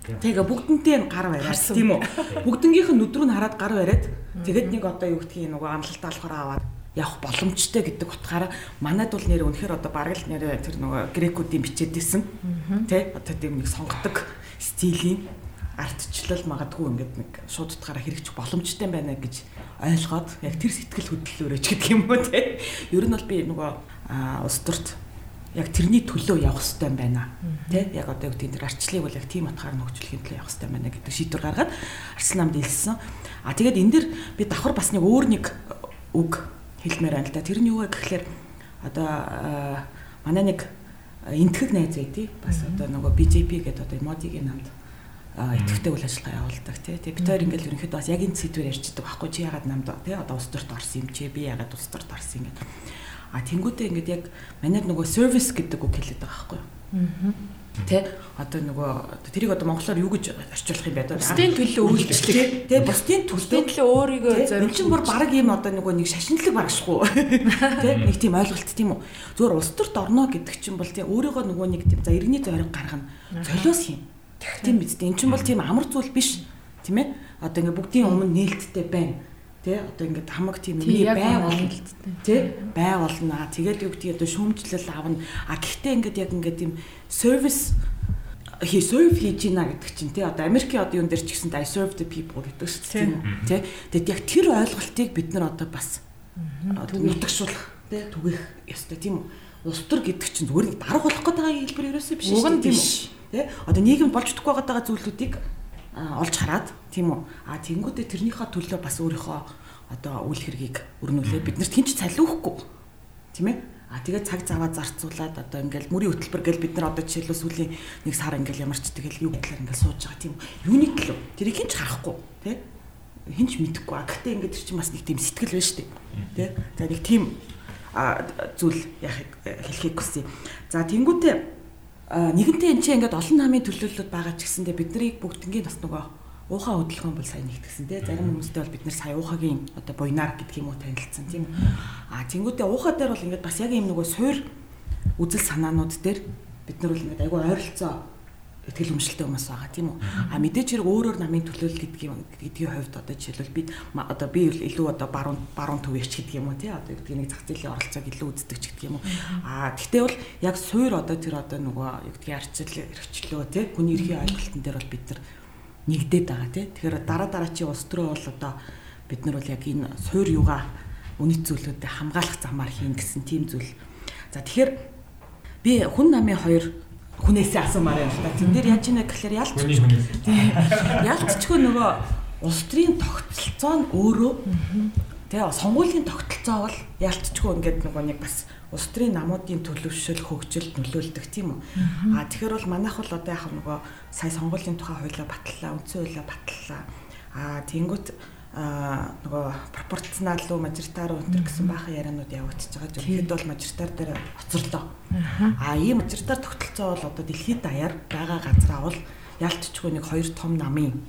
Тэгээ бүгдэнтэй гар бариад тийм үү? Бүгднгийнх нь нүд рүү нь хараад гар бариад тэгээд нэг одоо юу гэдгийг нөгөө амлалтаа болохоор аваад явах боломжтой гэдэг утгаараа манайд бол нэр үнэхээр одоо бараг л нэр тэр нөгөө грекүүдийн бичээдсэн тий одоо тийм нэг сонгодог стилийн артчлал магадгүй ингээд нэг шууд утгаараа хэрэгжих боломжтой байна гэж ойлгоод яг тэр сэтгэл хөдлөлөөрөө ч гэдэг юм уу тий ер нь бол би нөгөө улс төрт яг тэрний төлөө явах хэрэгтэй байна. Тий яг одоо юу гэдэг тэр арчлыг бол яг тийм утгаар нөхцөлхийн төлөө явах хэрэгтэй байна гэдэг шийдвэр гаргаад арслан намд илсэн. А тэгээд энэ дэр би давхар бас нэг өөр нэг үг хэлмээр байна л да. Тэр нь юу вэ гэхлээр одоо манай нэг энтгэг найз байдий. Бас одоо нөгөө BJP гэдэг одоо модигийн намд идэвхтэй үйл ажиллагаа явуулдаг тий. Тэгээ бид хоёр ингээл ерөнхийдөө бас яг энэ сэдвээр ярьждаг байхгүй чи ягаад намд тий одоо улс төрт орсон юм чи би ягаад улс төрт орсон юм гэдэг. А тэнгуүтээ ингээд яг манайд нөгөө service гэдэг үг хэлээд байгаа байхгүй юу. Аа Тэ одоо нөгөө тэрийг одоо монголоор юу гэж орчуулах юм бэ? Бусдын төлөө үйлчлэх. Тэ бусдын төлөө өөрийгөө зориулж чинь бүр баг юм одоо нөгөө нэг шашинлаг багшгүй. Тэ нэг тийм ойлголт тийм үү? Зүгээр улс төрт орно гэдэг чинь бол тийм өөрийгөө нөгөө нэг тийм за иргэний зориг гаргана. Золиос юм. Тийм биз дээ. Эн чинь бол тийм амар зүйл биш. Тийм ээ? Одоо ингээ бүгдийн өмнө нээлттэй байна Тэ? Одоо ингээд хамаг тийм миний бай болно тий бай болно. Тэгээд юу гэдгийг одоо шүүмжлэл авна. А гэхдээ ингээд яг ингээд тийм сервис he serve хийж гинэ гэдэг чинь тий одоо Америкийн одоо юун дээр ч гэсэн I serve the people гэдэг шүү дээ. Тий. Тэгэд яг тэр ойлголтыг бид нар одоо бас нутагшуулах тий түгэх. ёстой тийм үү улс төр гэдэг чинь зүгээр дарга болох гэдэг хэлбэр ерөөсөө биш шүү дээ тий одоо нийгэм болж чадахгүй байгаа зүйлүүдийг олж хараад тийм үү? А тэнгуүдээ тэрнийхээ төлөө бас өөрийнхөө одоо үйл хэргийг өрнүүлээ. Бид нарт хинч цалиухгүй тийм ээ? А тэгээд цаг заваа зарцуулаад одоо ингээл мөрийн хөтөлбөр гэл бид нар одоо жишээлбэл сүүлийн нэг сар ингээл ямарч тэгэл юу гэхээр ингээл сууж байгаа тийм юуны төлөө тэрийг хинч харахгүй тий? Хинч мэдэхгүй а гэхдээ ингээд тэр чинь бас нэг тийм сэтгэл байна шүү дээ. Тий? За нэг тийм зүйл яхийг хэлхийг хүсье. За тэнгуүтээ нэгэнтээ энэ чинь ингээд олон намын төлөөллөд байгаа ч гэсэндээ биднийг бүгднгийн бас нөгөө уухаа хөдөлгөөн бол сайн нэгтгсэн тий зарим хүмүүстэй бол бид нэр сая уухагийн одоо буйнаар гэдэг юм уу танилцсан тийм а тэнгуүтээ уухаа дээр бол ингээд бас яг юм нөгөө суур үзэл санаанууд дээр бид нар бол ингээд айгүй ойролцоо ихтгэл өмшлтэй хүмүүс байгаа тийм үү а мэдээч хэрэг өөрөөр намын төлөөлөл юм гэдгийн хувьд одоо жишээлбэл бид одоо би илүү одоо баруун баруун төвч гэдэг юм уу тий одоо гэдэг нэг зах зээлийн оролцоог илүү үздэг ч гэдэг юм уу а гэхдээ бол яг суур одоо тэр одоо нөгөө юу гэдгийг арчил эрхчлөө тий хүний эрхийн ойлголтын дээр бол бид нар нэгдээд байгаа тий. Тэгэхээр дараа дараачийн улс төрөө бол одоо бид нар бол яг энэ суур юугаа үнэт зүйлүүдэд хамгаалах замаар хийн гэсэн тийм зүйл. За тэгэхээр би хүн намын хоёр хүнээсээ асуумаар байна л да. Тэн дээр яаж ийнэ гэхээр ялч ялцчгүй нөгөө улс төрийн тогтолцоо нь өөрөө тэгээ сонгуулийн тогтолцоо бол ялцчгүй ингээд нөгөө нэг бас улс төрийн намуудын төлөвшөл хөгжилд нөлөөлдөг тийм үү. Аа тэгэхээр бол манайх бол одоо яг нөгөө сая сонгуулийн тухай хуулиа батллаа, үндсэн хуулиа батллаа. Аа тэнгүүт а нөгөө пропорционал уу мажоритар уу энэ гэсэн баахан ярианууд явагдаж байгаа. Зөвхөн бол мажоритар дээр оцорлоо. А ийм мажоритар тогтолцоо бол одоо дэлхийд даяар байгаа газраа бол ялтчгүй нэг хоёр том намын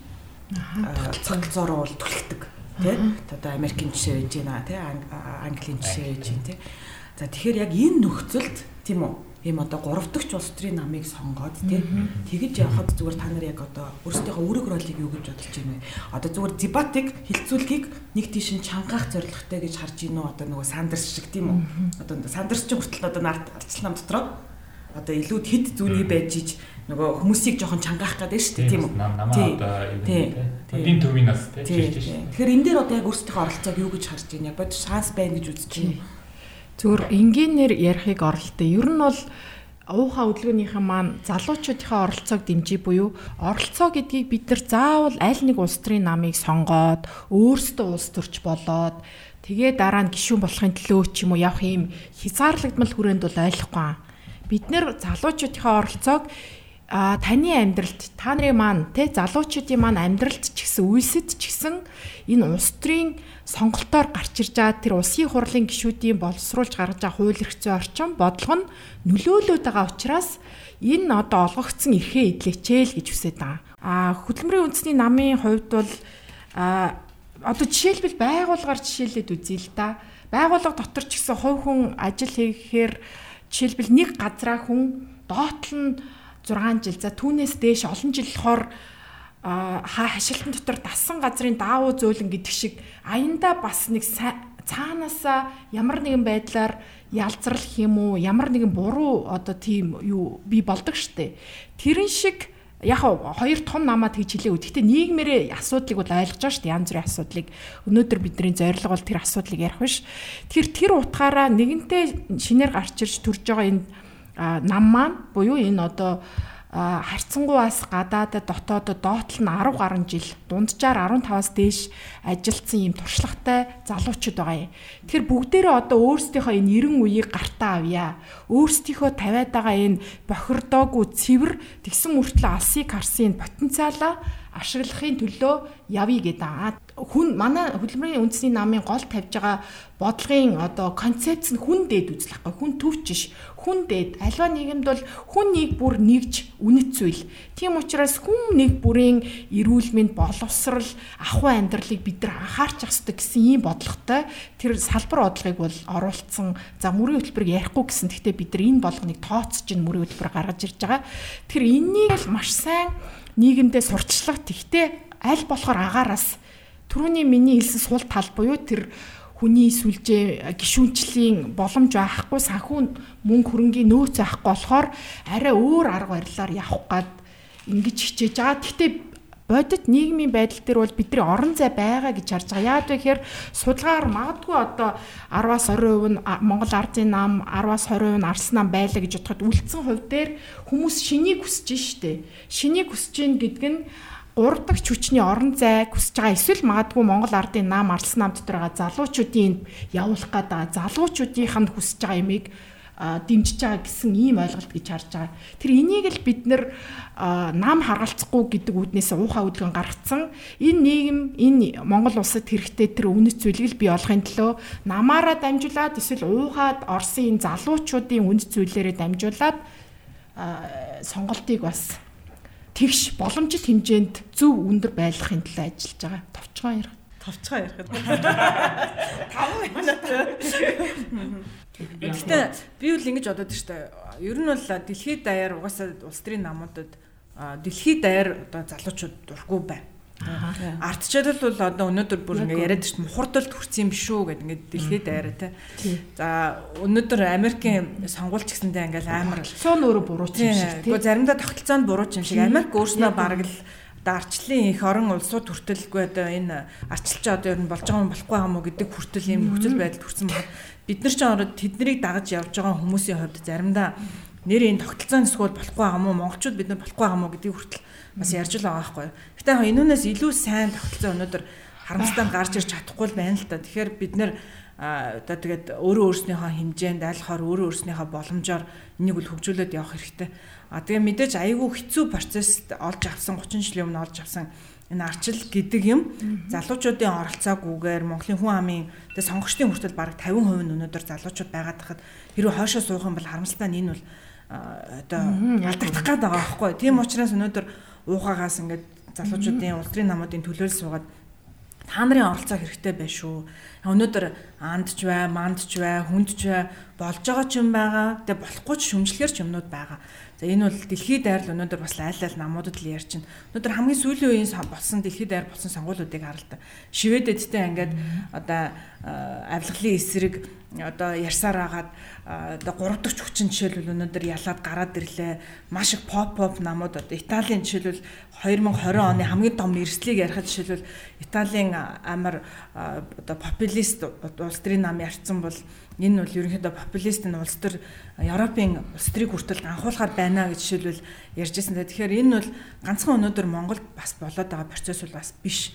тогтолцоороо бол түлхдэг. Тэ? Одоо Америкийн жишээ байж байна, тэ? Английн жишээ байж байна, тэ? За тэгэхээр яг энэ нөхцөлд тийм үү ийм одоо 3 дахь улс төрийн намыг сонгоод тий тэгэж явхад зүгээр та нар яг одоо өөрсдийнхөө үүрэг ролыг юу гэж бодож байна вэ? Одоо зүгээр дебатыг хилцүүлгийг нэг тийш нь чангаах зорилготой гэж харж гинөө одоо нөгөө Сандерс шиг тийм үү? Одоо Сандерс ч хүртэл одоо нарт арчлал нам дотроо одоо илүү хэд зүүний байж иж нөгөө хүмүүсийг жоохон чангаах гэдэг шүү дээ тийм үү? Намаа одоо юу тийм төвийн нас тийм. Тэгэхээр энэ дээр одоо яг өөрсдийнхөө оролцоог юу гэж харж байна? Бод шанс байна гэж үзэж байна? Зүгээр энгийнээр ярихыг оролттой. Ер нь бол уухаа хөдөлгөөнийхэн маань залуучуудынхаа оролцоог дэмжиж буюу оролцоо гэдгийг бид нар заавал аль нэг улс төрийн намыг сонгоод өөрсдөө улс төрч болоод тэгээ дараа нь гишүүн болохын төлөө ч юм уу явах юм хязгаарлагдмал хүрээнд бол ойлгохгүй. Бид нэр залуучуудынхаа оролцоог а таны амьдралд та нарын маань те залуучуудын маань амьдралд ч гэсэн үйлсэд ч гэсэн энэ улс төрийн сонголтоор гарч ирж байгаа тэр улсын хурлын гишүүдийн боловсруулж гаргаж байгаа хууль эрх зүйн орчин бодлого нь нөлөөлөд байгаа учраас энэ одоо олгогдсон эрхээ эдлэчээл гэж үсэт байгаа. А хөдөлмөрийн үндэсний намын хувьд бол а одоо жишээлбэл байгууллагаар жишээлээд үзье л да. Байгууллага дотор ч гэсэн хувь хүн ажил хийхээр жишээлбэл нэг газраа хүн доотлол нь 6 жил за түүнээс дээш олон жил болохоор хаа хашилтан дотор дасан газрын даавуу зөөлөн гэдэг шиг аяндаа бас нэг цаанаасаа ямар нэгэн байдлаар ялзрах юм уу ямар нэгэн буруу одоо тийм юу би болдог штэ тэрэн шиг яг хоёр том намаа тэгж хэлээ. Гэхдээ нийгмэрээ асуудлыг бол ойлгож байгаа дээ. Янз бүрийн асуудлыг. Өнөөдөр бидний зорилго бол тэр асуудлыг ярих биш. Тэр тэр утгаараа нэгэнтээ шинээр гарч ирж төрж байгаа энэ нам маань буюу энэ одоо харьцангуйас гадаадад дотоодод доотл нь 10 гаруй жил дунджаар 15-аас дээш ажилтсан ийм туршлагатай залуучууд байгаа юм. Тэгэхээр бүгдээрээ одоо өөрсдийнхөө энэ 90 үеийг гартаа авъя. Өөрсдийнхөө тавиад байгаа энэ бохирдоогүй цэвэр тэгсэн мөртлөө алсыг харсан потенциалаа ашиглахын төлөө явъя гэдэг. Хүн манай хөдөлмөрийн үндэсний намын гол тавьж байгаа бодлогын одоо концепц нь хүн дээд үзлэхгүй хүн төвч ш хүн дээд альва нийгэмд бол хүн нэг бүр нэгж үнэт зүйл. Тийм учраас хүн нэг бүрийн эрүүл мэнд боловсрал ахуй амьдралыг бид нар анхаарч ах хэрэгтэй гэсэн ийм бодлоготой тэр салбар бодлогыг бол оруулсан. За мөрийн хөтөлбөрийг ярихгүй гэсэн. Гэхдээ бид нар энэ болгоныг тооцож ин мөрийн хөтөлбөр гаргаж ирж байгаа. Тэр энэнийг л маш сайн нийгэмдээ сурчлага тэгтээ аль болохоор агаараас түрүүний миний хэлсэн сул тал буюу тэр хүний сүлжээ гişүнчлийн боломж байхгүй санхүү мөнгө хөрөнгийн нөөц байхгүй болохоор арай өөр арга барилаар явах гад ингэж хичээж байгаа. Гэхдээ бодит нийгмийн байдал дээр бол бидний орон зай байгаа гэж харж байгаа. Яагаад вэ гэхээр судалгаар магадгүй одоо 10-аас 20% нь Монгол ардын нам, 10-аас 20% нь Арс нам байлаа гэж бодоход үлдсэн хувь дээр хүмүүс шинийг хүсэж штэ. Шинийг хүсэж гин гэдэг нь 3 дахь хүчний орон зай хүсэж байгаа эсвэл магадгүй Монгол ардын нам Арс нам дотор байгаа залуучуудын явуулах гээд байгаа залуучуудынх нь хүсэж байгаа юмыг дэмжиж байгаа гэсэн ийм ойлголт гэж харж байгаа. Тэр энийг л бид нэр нам харгалцахгүй гэдэг үднээс уухаа үдгэн гаргацсан. Энэ нийгэм энэ Монгол улсад хэрэгтэй тэр үнэт зүйлийг бий олохын төлөө намаараа дамжуулаад эсвэл уухаад Оросын энэ залуучуудын үнэт зүйлээрээ дамжуулаад сонголтыг бас тэгш боломжит хэмжээнд зөв өндөр байлгахын төлөө ажиллаж байгаа. Товчгоо ярих. Товчгоо ярих. 5 минут. Гэхдээ би бол ингэж бодод штэ. Ер нь бол дэлхийд даяар угаасаа улс төрийн намуудад дэлхийд даяар одоо залуучууд дурггүй байна. Ардчил бол одоо өнөөдөр бүр ингээ яриад дээ мухардалд хүрсэн юм шүү гэд ингээ дэлхийд даяараа те. За өнөөдөр Америкийн сонгуульч гэсэндээ ингээл амар цоон өөрөө бурууч юм шиг тийм. Гэхдээ заримдаа тогтолцоонд бурууч юм шиг. Америк өөрснөө бараг л одоо арчлын их орон улсууд хүртэлгүй одоо энэ арчилч одоо ер нь болж байгаа юм болохгүй юм уу гэдэг хүртэл юм нөхцөл байдалд хүрсэн байна. Бид нар ч ороод тэднийг дагаж явж байгаа хүмүүсийн хувьд заримдаа нэрийн тогтолцоон эсвэл болохгүй юм уу? Монголчууд бид нар болохгүй юм уу гэдгийг хүртэл бас ярьж л байгаа байхгүй. Гэтэ яг энүүнээс илүү сайн тогтолцоо өнөөдөр харамстай гарч ирж чадахгүй л байна л та. Тэгэхээр бид нар одоо тэгээд өөрөө өөрснийхөө хэмжээнд айлхаар өөрөө өөрснийхөө боломжоор энийг үл хөгжүүлээд явах хэрэгтэй. А тэгээ мэдээж айгүй хэцүү процессд олж авсан 30 жилийн өмнө олж авсан энэ арчил гэдэг юм залуучуудын оролцоогүйгээр Монголын хүн амын тэгээ сонгогчдын хүртэл бараг 50% нь өнөөдөр залуучууд байгаад тахад хэрвээ хойшоо суух юм бол харамсалтай нь энэ бол одоо алдагдах гээд байгаа байхгүй. Тийм учраас өнөөдөр уухагаас ингээд залуучуудын улс төрийн намуудын төлөөлөл суугаад та нарын оролцоо хэрэгтэй байна шүү. Өнөөдөр андч бай, мандч бай, хүндч бай болж байгаа ч юм байгаа. Тэгээ болохгүй ч шүмжлэхэр ч юмнууд байгаа. За энэ бол дэлхийд дайрал өнөөдөр бас айл айл намуудад л байна. Өнөөдөр хамгийн сүүлийн үеийн болсон дэлхийд дайр болсон сонгуулиудыг харал та. Шведэдтэй ингээд одоо авилгалын эсрэг одоо ярьсаар агаад одоо 3 дахь хүчин жишээлбэл өнөөдөр ялаад гараад ирлээ. Маш их pop pop намууд одоо Италийн жишээлбэл 2020 оны хамгийн том эрсдлийг ярихад жишээлбэл Италийн амар одоо популист улс төрийн нам ярьсан бол энэ бол ерөнхийдөө популист нь улс төр Европын улс төрийг хүртэл анхуулахаар байна гэж жишээлбэл ярьж байсан. Тэгэхээр энэ бол ганцхан өнөөдөр Монголд бас болоод байгаа процесс бол бас биш.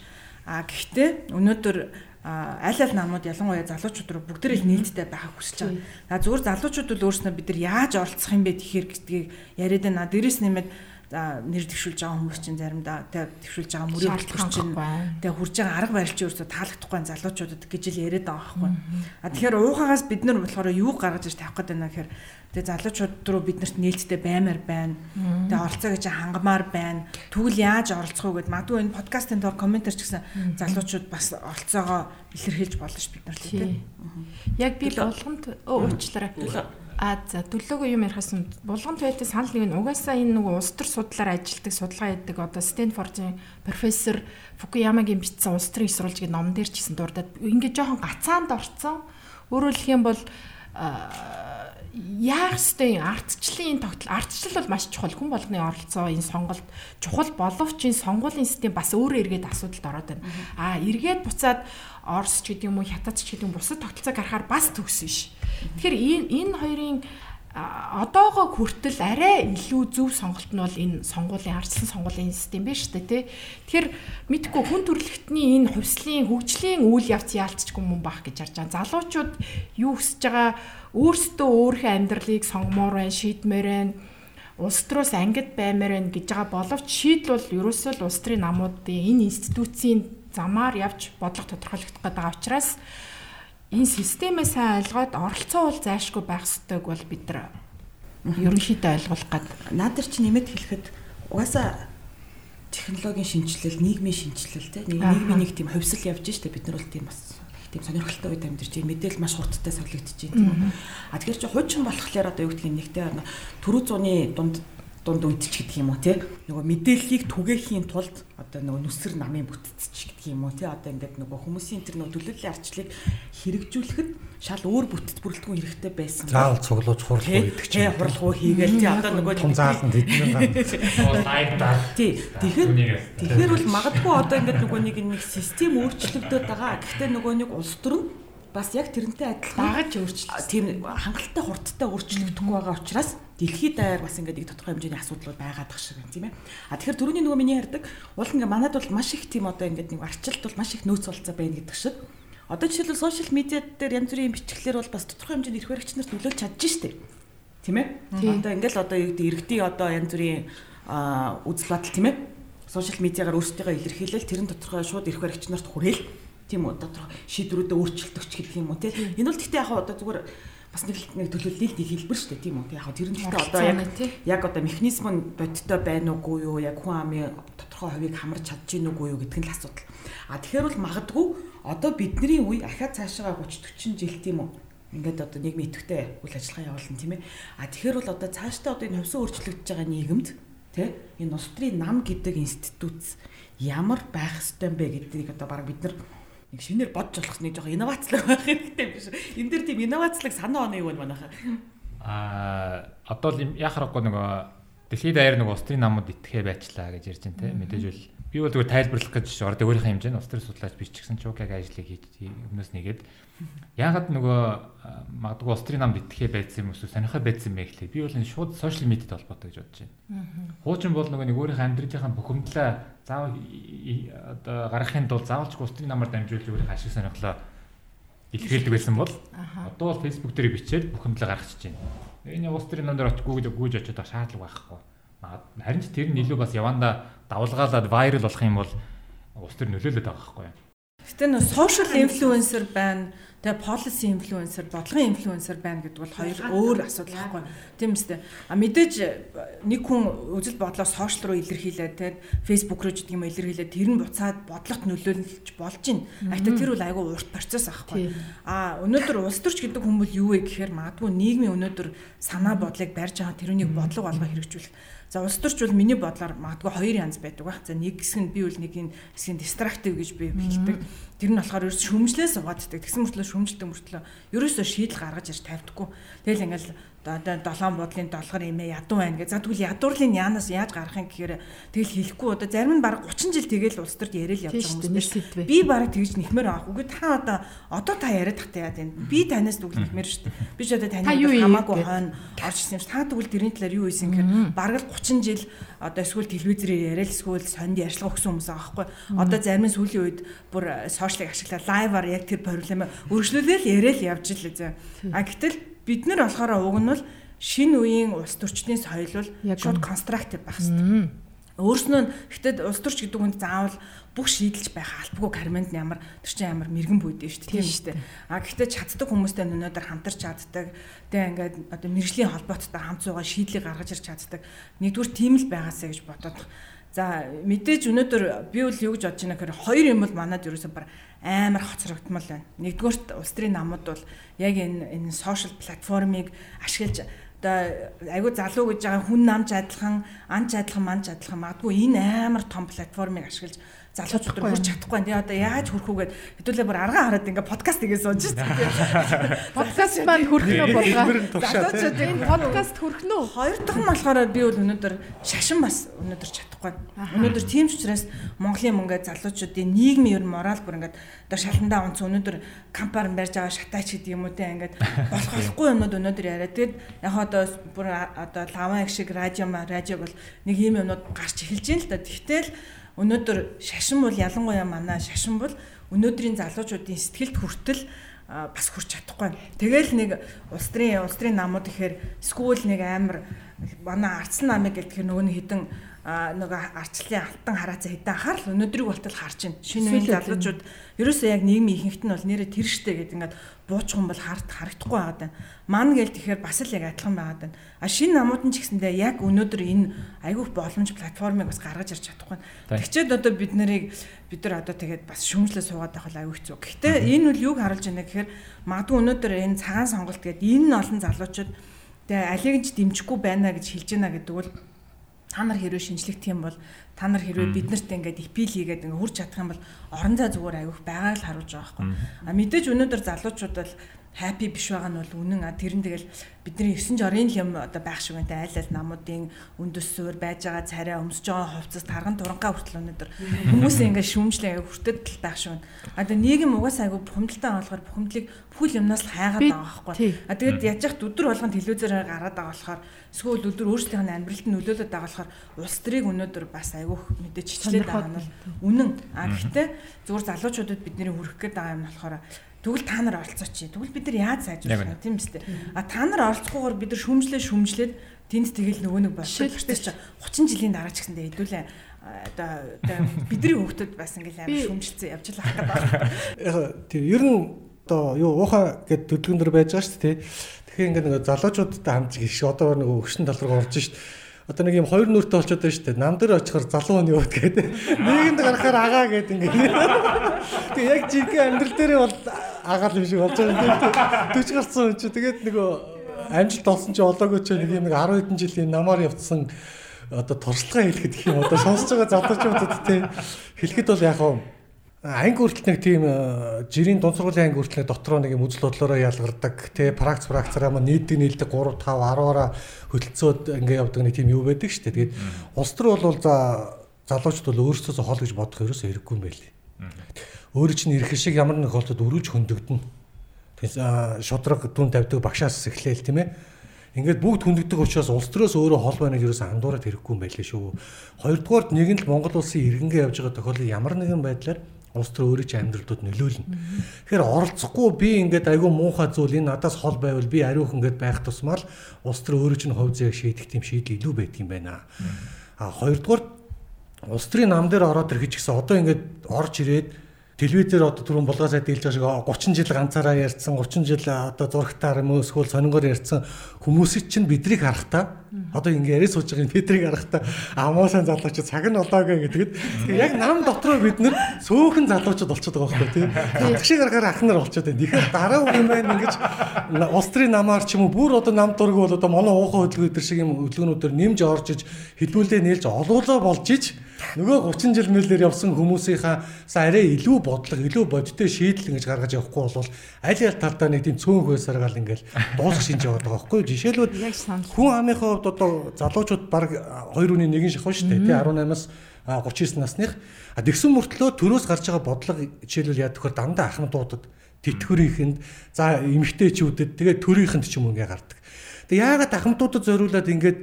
А гэхдээ өнөөдөр аль аль намууд ялангуяа залуучууд руу бүгд л нээлттэй байхыг хүсэж байгаа. За зүгээр залуучууд бол өөрснөө бид нар яаж оролцох юм бэ гэхээр гэдгийг яриад байна. Дээрээс нэмээд за нэр дэвшүүлж байгаа хүмүүс чинь заримдаа тэг дэвшүүлж байгаа мөрийн хөтөлбөр чинь тэг хурж байгаа арга барил чинь өөрсдөө таалагдахгүй залуучуудад гэж л яриад байгаа байхгүй. А тэгэхээр уухагаас бид нар болохоор юу гаргаж ир тавих гээд байна гэхээр тэг залуучууд руу бид нарт нээлттэй баймаар байна. Тэг оролцоо гэж хангамаар байна. Тэгвэл яаж оролцох вэ гэд магадгүй энэ подкастын доор комментэр ч гэсэн залуучууд бас оролцоогоо илэрхийлж болно ш бид нар л тийм. Яг би болгонд уучлаарай А за төлөөгөө юм ярихаас булган туйлын санал нэг нь угаасаа энэ нөгөө улс төр судлаар ажилладаг судалгаа хийдэг одоо Стэнфордын профессор Фукуямагийн бичсэн улс төрийн сурвалж гэдэг ном дээр ч гэсэн дурдаад ингээд жоохон гацаанд орцсон. Өөрөөр хэлэх юм бол яах ёстой ардчлалын энэ тогтол ардчлал бол маш чухал хүн болгоны оролцоо энэ сонголт чухал боловч энэ сонгуулийн систем бас өөрөө эргээд асуудалд ороод байна. А эргээд буцаад Орос ч гэдэг юм уу Хятад ч гэдэг юм бусад тогтолцоо гарахаар бас төгс биш. Тэгэхээр энэ энэ хоёрын одоогоо хүртэл арай илүү зөв сонголт нь бол энэ сонгуулийн ардсан сонгуулийн систем шүү дээ тий. Тэгэхээр мэдгүй хүн төрөлхтний энэ хувьслын хөгжлийн үйл явц яалтчгүй мөн бах гэж харж байгаа. Залуучууд юу хүсэж байгаа өөрсдөө өөрийнхөө амьдралыг сонгомоор байна, шийдмээр байна улс төрөөс ангид баймаар байна гэж байгаа боловч шийдэл бол ерөөсөө л улс төрийн намуудын энэ институцийн замаар явж бодлого тодорхойлогдох гэдэг учраас энэ системээ сайн ойлгоод оролцоо бол зайлшгүй байх ёстойг бол бид нар ерөнхийдөө ойлгох гад. Наад нар чи нэмэт хэлэхэд угаасаа технологийн шинжилэл, нийгмийн шинжилэл те нийгмийн нэг тийм хувьсэл явж штэ бид нар бол тийм бас тийм сонирхолтой үед амьдарч байна. Мэдээл маш хурдтай савлагдаж байна. А тэгэхээр чи хуучин болохоор одоо юу гэдгийг нэгтэй түрүү зууны дунд дунд үдч гэдэг юм уу те нөгөө мэдээллийг түгээхийн тулд одоо нөгөө нүсэр намын бүтцч гэдэг юм уу те одоо ингээд нөгөө хүмүүсийн тэр нөгөө төлөөллийн арчлыг хэрэгжүүлэхэд шал өөр бүтэц бүрэлдэхүүн хэрэгтэй байсан. Заавал цуглууж хурлах гэдэг чинь хурлах хийгээл те одоо нөгөө том зааланд хэдэн лайв даа. Тий. Тэгэхээр тэгэхээр бол магадгүй одоо ингээд нөгөө нэг нэг систем өөрчлөгдөд байгаа. Гэхдээ нөгөө нэг улс төр нь бас яг тэрнтэй адилхан дагаж өөрчлөлт. Тийм хангалттай хурдтай өөрчлөгдөхгүй байгаа учраас дэлхийд даяар бас ингээд их тодорхой хэмжээний асуудлууд байгаад тах шиг байна тийм ээ. А тэгэхээр түрүүний нөгөө миний ярьдаг уул ингээд манад бол маш их тийм одоо ингээд нэг арчилт бол маш их нөөц болцоо байна гэдэг шиг. Одоо жишээлбэл сошиал медиа дээр янз бүрийн бичглэр бол бас тодорхой хэмжээний эрх баригч нарт нөлөөлж чадж штеп Тийм ээ? Одоо ингээл одоо юу гэдэг иргэдийн одоо янз бүрийн үзэл бодол тийм ээ? Сошиал медиагаар өөрсдийгөө илэрхийлэл тэрэн тодорхой шууд ирэх баригч нарт хүрээл тийм үү тодорхой шийдвэрүүдэд өөрчлөлтөгч гэдэг юм уу тийм. Энэ бол гэхдээ яг одоо зүгээр бас нэг нэг төлөвлөлийг нэг хэлбэр шүү дээ тийм үү. Яг тэр нь гэхдээ одоо яг яг одоо механизм нь бодиттой байна уугүй юу? Яг хүн амын тодорхой хувийг хамарч чадж гин үгүй юу гэдэг нь л асуудал. А тэгэхээр бол магадгүй одоо бидний үе ахаа цаашаа 30 40 жил тийм үү? Ингээд одоо нийгмийн идэвхтэй үйл ажиллагаа явуулна тийм ээ. А тэгэхээр бол одоо цаашдаа одоо энэ хувьсан өөрчлөгдөж байгаа нийгэмд тий энэ Устрын нам гэдэг институт ямар байх ёстой юм бэ гэдгийг одоо баг бид нар нэг шинээр бодж болох нэг жоохон инновацлог байх хэрэгтэй биш. Энд дээр тийм инновацлог санаа оноо юу вэ манайхаа? Аа одоо л яах аргагүй нөгөө дэлхийд даяар нөгөө устрын намууд итгэхэ байчлаа гэж ярьж байна те мэдээж бол би бол зүгээр тайлбарлах гэж орд өөрийнхөө хэмжээнд устрын судлаач би ч гэсэн чукаг ажлыг хийж өмнөөс нэгээд яагаад нөгөө магадгүй устрын намд итгэхэ байцсан юм уу сонирхоо байцсан бэ гэхлээр би бол энэ шууд сошиал медиад холбоотой гэж бодож байна. Хуучин бол нөгөө нэг өөрийнхөө амьдралынхаа бухимдлаа заавал одоо гаргахын тулд заавалч устрын намаар дамжуулж өөрийнхөө ашиг сонирхлоо илэрхийлдэг байсан бол одоо бол Facebook дээр бичээд бухимдлаа гаргачихж байна. Энэ улс төрийн номдор очих гүйж гүйж очиод шаардлага байхгүй. Харин ч тэр нь илүү бас яванда давлгаалаад вайрал болох юм бол улс төр нөлөөлөд байгаа байхгүй. Гэтэ нөө social influencer байна Тэгээ policy influencer, бодлогын influencer байна гэдэг бол хоёр өөр асуудал байхгүй. Тийм үстэй. А мэдээж нэг хүн үзэл бодлоо сошиал руу илэрхийлээд те Facebook руу гэдэг юм илэрхийлээд тэр нь буцаад бодлогот нөлөөлж болж байна. Ахта тэр бол айгүй урт процесс аахгүй. А өнөөдөр улс төрч гэдэг хүн бол юу вэ гэхээр магадгүй нийгмийн өнөөдөр санаа бодлыг барьж байгаа тэрүүнийг бодлого болгоо хэрэгжүүлэх За улс төрч бол миний бодлоор магадгүй хоёр янз байдаг баг. За нэг хэсэг нь би бол нэг энэ хэсгийн дистрактив гэж би хэлдэг. Тэр нь болохоор ерөөс шөмжлээ суугааддаг. Тэгсэн мөртлөө шөмжилдэг мөртлөө ерөөсөө шийдэл гаргаж ирж тавьдаггүй. Тэгэл ингээл долоон буудлын долгор имээ ядуу байна гэж. За тэгвэл ядуурлын яанаас яаж гарах юм гэхээр тэгэл хэлэхгүй одоо зарим нь баг 30 жил тэгэл улс төрд яриад явж байгаа хүмүүс. Би баг тэгж нэхмээр авах. Үгүй та одоо одоо та яриад тахтай яа гэв. Би танаас дүгэл нэхмээр шүү дээ. Би ч одоо таны хамаагүй хойно орж ирсэн юм шиг. Та тэгвэл тэрний талаар юу хийсэн гэхээр баг л 30 жил одоо эсвэл телевизээр яриад эсвэл сонд ярьцлага өгсөн хүмүүс байгаа байхгүй. Одоо зарим нь сүүлийн үед бүр сошиалыг ашиглаад лайваар яг тэр проблемаа өргөжлүүлээл яриад явж л зэ. А гэтэл Бид нар болохоор уг нь бол шинэ үеийн улс төрчдийн соёл бол шууд конструктив байх хэрэгтэй. Өөрснөө гэхдээ улс төрч гэдэг үнд заавал бүх шийдэлж байх албагүй карманд ямар тэр чинь ямар мэрэгэн бүйдэн шүү дээ тийм шүү дээ. А гэхдээ чаддаг хүмүүстэй өнөөдөр хамтарч чаддаг. Тэгээ ингээд одоо мэрэгжлийн холбооттой хамт суугаа шийдлийг гаргаж ирч чаддаг. Нэгдүгээр тийм л байгаасаа гэж бодоод За мэдээж өнөөдөр би бол юу гэж бодож байна гэхээр хоёр юм бол манад ерөөсөө бар амар хоцрогдмол байна. Нэгдүгээрт улс төрийн намууд бол яг энэ энэ сошиал платформыг ашиглаж одоо айгүй залуу гэж байгаа хүн намж адилхан, анч адилхан, манч адилхан магадгүй энэ амар том платформыг ашиглаж залуучууд хүрч чадахгүй. Тэгээ одоо яаж хүрэх үгээд хэдүүлээ бүр аргаа хараад ингээ подкаст игээ сууж шүү дээ. Подкаст маань хүрэх нь болоо. Залуучууд энэ подкаст хүрэх нь? Хоёр дахь нь болохоор би бол өнөөдөр шашин бас өнөөдөр чадахгүй. Өнөөдөр тийм ч учраас Монголын мөнгө залуучуудын нийгмийн ер нь морал бүр ингээ одоо шаландаа онц өнөөдөр кампаар барьж байгаа шатаач гэдэг юм уу те ингээд болох болохгүй юмнууд өнөөдөр яриад. Тэгэд яг одоо бүр одоо лаван их шиг радио радио бол нэг юм юмнууд гарч эхэлж байна л да. Тэгтэл Өнөөдөр шашин бол ялангуяа манай шашин бол өнөөдрийн залуучуудын сэтгэлд хүртэл бас хүрч чадахгүй. Тэгэл нэг улс төрийн улс төрийн намууд ихээр скул нэг амар манай арцсан намыг гэлтэхэр нөгөө нэг хідэн нөгөө арчлалын алтан хараацаа хэдэн анхаарал өнөөдрийг болтол харж байна. Шинэ үеийн залуучууд ерөөсөө яг нийгмийн ихэнхт нь бол нэрээ тэр штэ гэдэг ингээд буучих юм бол хард харагдахгүй байгаад байна. Ман гээл тэгэхээр бас л яг адилхан байгаад байна. А шинэ намууд нь ч гэсэндээ яг өнөөдөр энэ айгүйх боломж платформыг бас гаргаж ирч чадахгүй. Тэгчээд одоо бид нарыг бид нар одоо тэгээд бас шүмжлээ суугаад байх бол аюу хэцүү. Гэхдээ энэ үл юуг харуулж байна гэхээр магадгүй өнөөдөр энэ цагаан сонголт гэдэг энэ олон залуучууд тэгээ алиг нь дэмжихгүй байна гэж хэлж байна гэдэг бол та нар хэрвээ шинжлэх юм бол та нар хэрвээ биднэрт ингээд эпил хийгээд ингээд хурж чадах юм бол орон зай зүгээр аявих байгааг л харуулж байгаа байхгүй. А мэдээж өнөөдөр залуучууд бол happy биш байгаа нь бол үнэн. А тэр нь тэгэл бидний 9 жорын юм одоо байх шиг байна айл айл намуудын өндөс суур байж байгаа царай өмсөж байгаа хувцас тарган турангаа хүртэл өнөдөр хүмүүс ингээ шүүмжлээ хүртэл байх шиг байна. А тэгээ нийгэм угаасаа айгу бухимдалтай болохоор бухимдлыг бүхэл юмнаас л хайгаад байгаа байхгүй. а тэгээд яаж яхад өдөр болгон телевизээр гараад байгаа болохоор эсвэл өдөр өөрсдийнх нь амьдралд нөлөөлөд байгаа болохоор улс төрийг өнөөдөр бас айгүйх мэдээж хичлээд байгаа нь үнэн. А гэхдээ зүгээр залуучуудад бидний хүрэх гээд байгаа юм болохоор Тэгвэл та нар оролцооч. Тэгвэл бид нар яаж сайжруулах вэ? Тийм үстэй. А та нар оролцохгүйгээр бид нар шүмжлээ шүмжлээд тэнд тэгэл нөгөө нэг болчих чи 30 жилийн дараа ч гэсэндээ хэдүүлээ одоо бидний хүүхдүүд бас ингээл амар шүмжилсэн явж л ах гэдэг. Яг тийм ер нь одоо юу уухаа гэд төдгөн дөр байж байгаа шүү дээ. Тэгэхээр ингээд нэг залуучуудтай хамт гიშг одоо нэг өгшин тал руу орж шít. Одоо нэг юм хоёр нүртэй болчиход байна шүү дээ. Нам дээр очихоор залуу хүн яваад гэдэг. Нийгэмд гарахаар агаа гэдэг ингээд. Тэг яг жинхэнэ амьдрал дээрээ бол агаал юм шиг болж байгаа юм. 40 гарсан хүн чи тэгээд нөгөө амжилт олсон чи олоогүй ч нэг юм нэг 10 хэдэн жилийн намаар явцсан одоо туршлагаа хэлэхэд гэх юм одоо сонсож байгаа залуучуудад те хэлэхэд бол яг хаа анги хүртэл нэг тийм жирийн дунд сургуулийн анги хүртэл дотроо нэг юм үзэл бодлороо ялгардаг те пракц пракцараа маа нийтдэг нийлдэг 3 5 10-аараа хөтөлцөөд ингээ явдаг нэг тийм юу байдаг шүү дээ. Тэгээд улс төр бол за залуучууд бол өөрсдөөсөө хол гэж бодох ерөөсөө хэрэггүй юм байли. Өөрөө чинь ирэх шиг ямар нэг холдод өрөж хөндөгдөн. Тэгээд шудраг дүн тавьдаг багшаас эхлээл тийм ээ Ингээд бүгд хүндэгдэх учраас улс төрөөс өөрөө хол байныг юу гэсэн андуураад хэрэггүй юм байлээ шүү. Хоёрдугаард нэг нь л Монгол улсын иргэнгээ явж байгаа тохиолдол ямар нэгэн байдлаар улс төр өөрөө ч амьдралдууд нөлөөлнө. Тэгэхээр оролцохгүй би ингээд айгүй муухай зүйл энэ надаас хол байвал би ариух ингээд байх тусмаа л улс төр өөрөө ч хувь зээг шийдэх тийм шийдэл илүү байдаг юм байна. А хоёрдугаар улс төрийн нам дээр ороод ирэх гэсэн одоо ингээд орж ирээд телевизээр одоо түрүүн булгаа сайд хэлж байгаа шиг 30 жил ганцаараа ярьсан 30 жил одоо зурагтаар юм эсвэл сонингоор ярьсан хүмүүсийг чинь бидрийг харахтаа одоо ингэ яриа сууж байгаа бидрийг харахтаа амуусан залуучууд цаг нь олоогүй гэдгээд яг нам дотроо бид нэр сөөхөн залуучууд болчиход байгаа байхгүй тийм шиг гарахаар ах нар болчиход байна. Тэгэхээр дараа үе маань ингэж устрын намаар ч юм уу бүр одоо нам дург бол одоо манай уухай хөдөлгөөн өдр шиг юм хөдөлгөөнүүдээр нэмж орж иж хэлбүүлээ нээлж олуулаа болж иж нөгөө 30 жил мэлээр явсан хүмүүсийнхаа арай илүү бодлого, илүү бодиттой шийдэл ингэж гаргаж явахгүй бол аль аль талдаа нэг тийм цөөн хөөсаргаал ингээл дуусах шинж яваад байгаа байхгүй жишээлбэл хүн амынхаа хувьд одоо залуучууд баг 2 үний 1 шахав шүү дээ тий 18-аас 39 насных. А тэгсэн мөртлөө төрөөс гарч байгаа бодлого жишээлбэл яа тэгэхээр дандаа ахмадуудад тэтгэврийнхэнд за эмэгтэйчүүдэд тэгээ төрийнхэнд ч юм уу ингээ гардаг. Тэг яагаад ахмадуудад зориулаад ингээд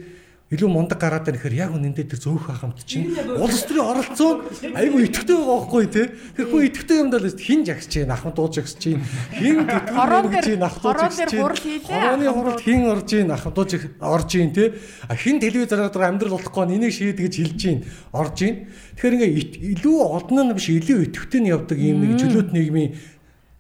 илүү мундаг гараад байна гэхээр яг үнэндээ тэр зөөх хамт чинь улс төрийн оролцоо айгүй итгэвтэй байгаа байхгүй тий. Тэр хүн итгэвтэй юм даа хин жагсч чинь ахмад дууж жагсч чинь хин хорон дээр ахмад дууж чинь хорооны хуралд хин орж ийн ахмад дууж орж ийн тий. Хин телевизээр одоо амьдрал болохгүй энийг шийдгэж хэлж ийн орж ийн. Тэгэхээр ингээ илүү олон нь биш илүү итгэвтэй нь явдаг юм нэг чөлөөт нийгмийн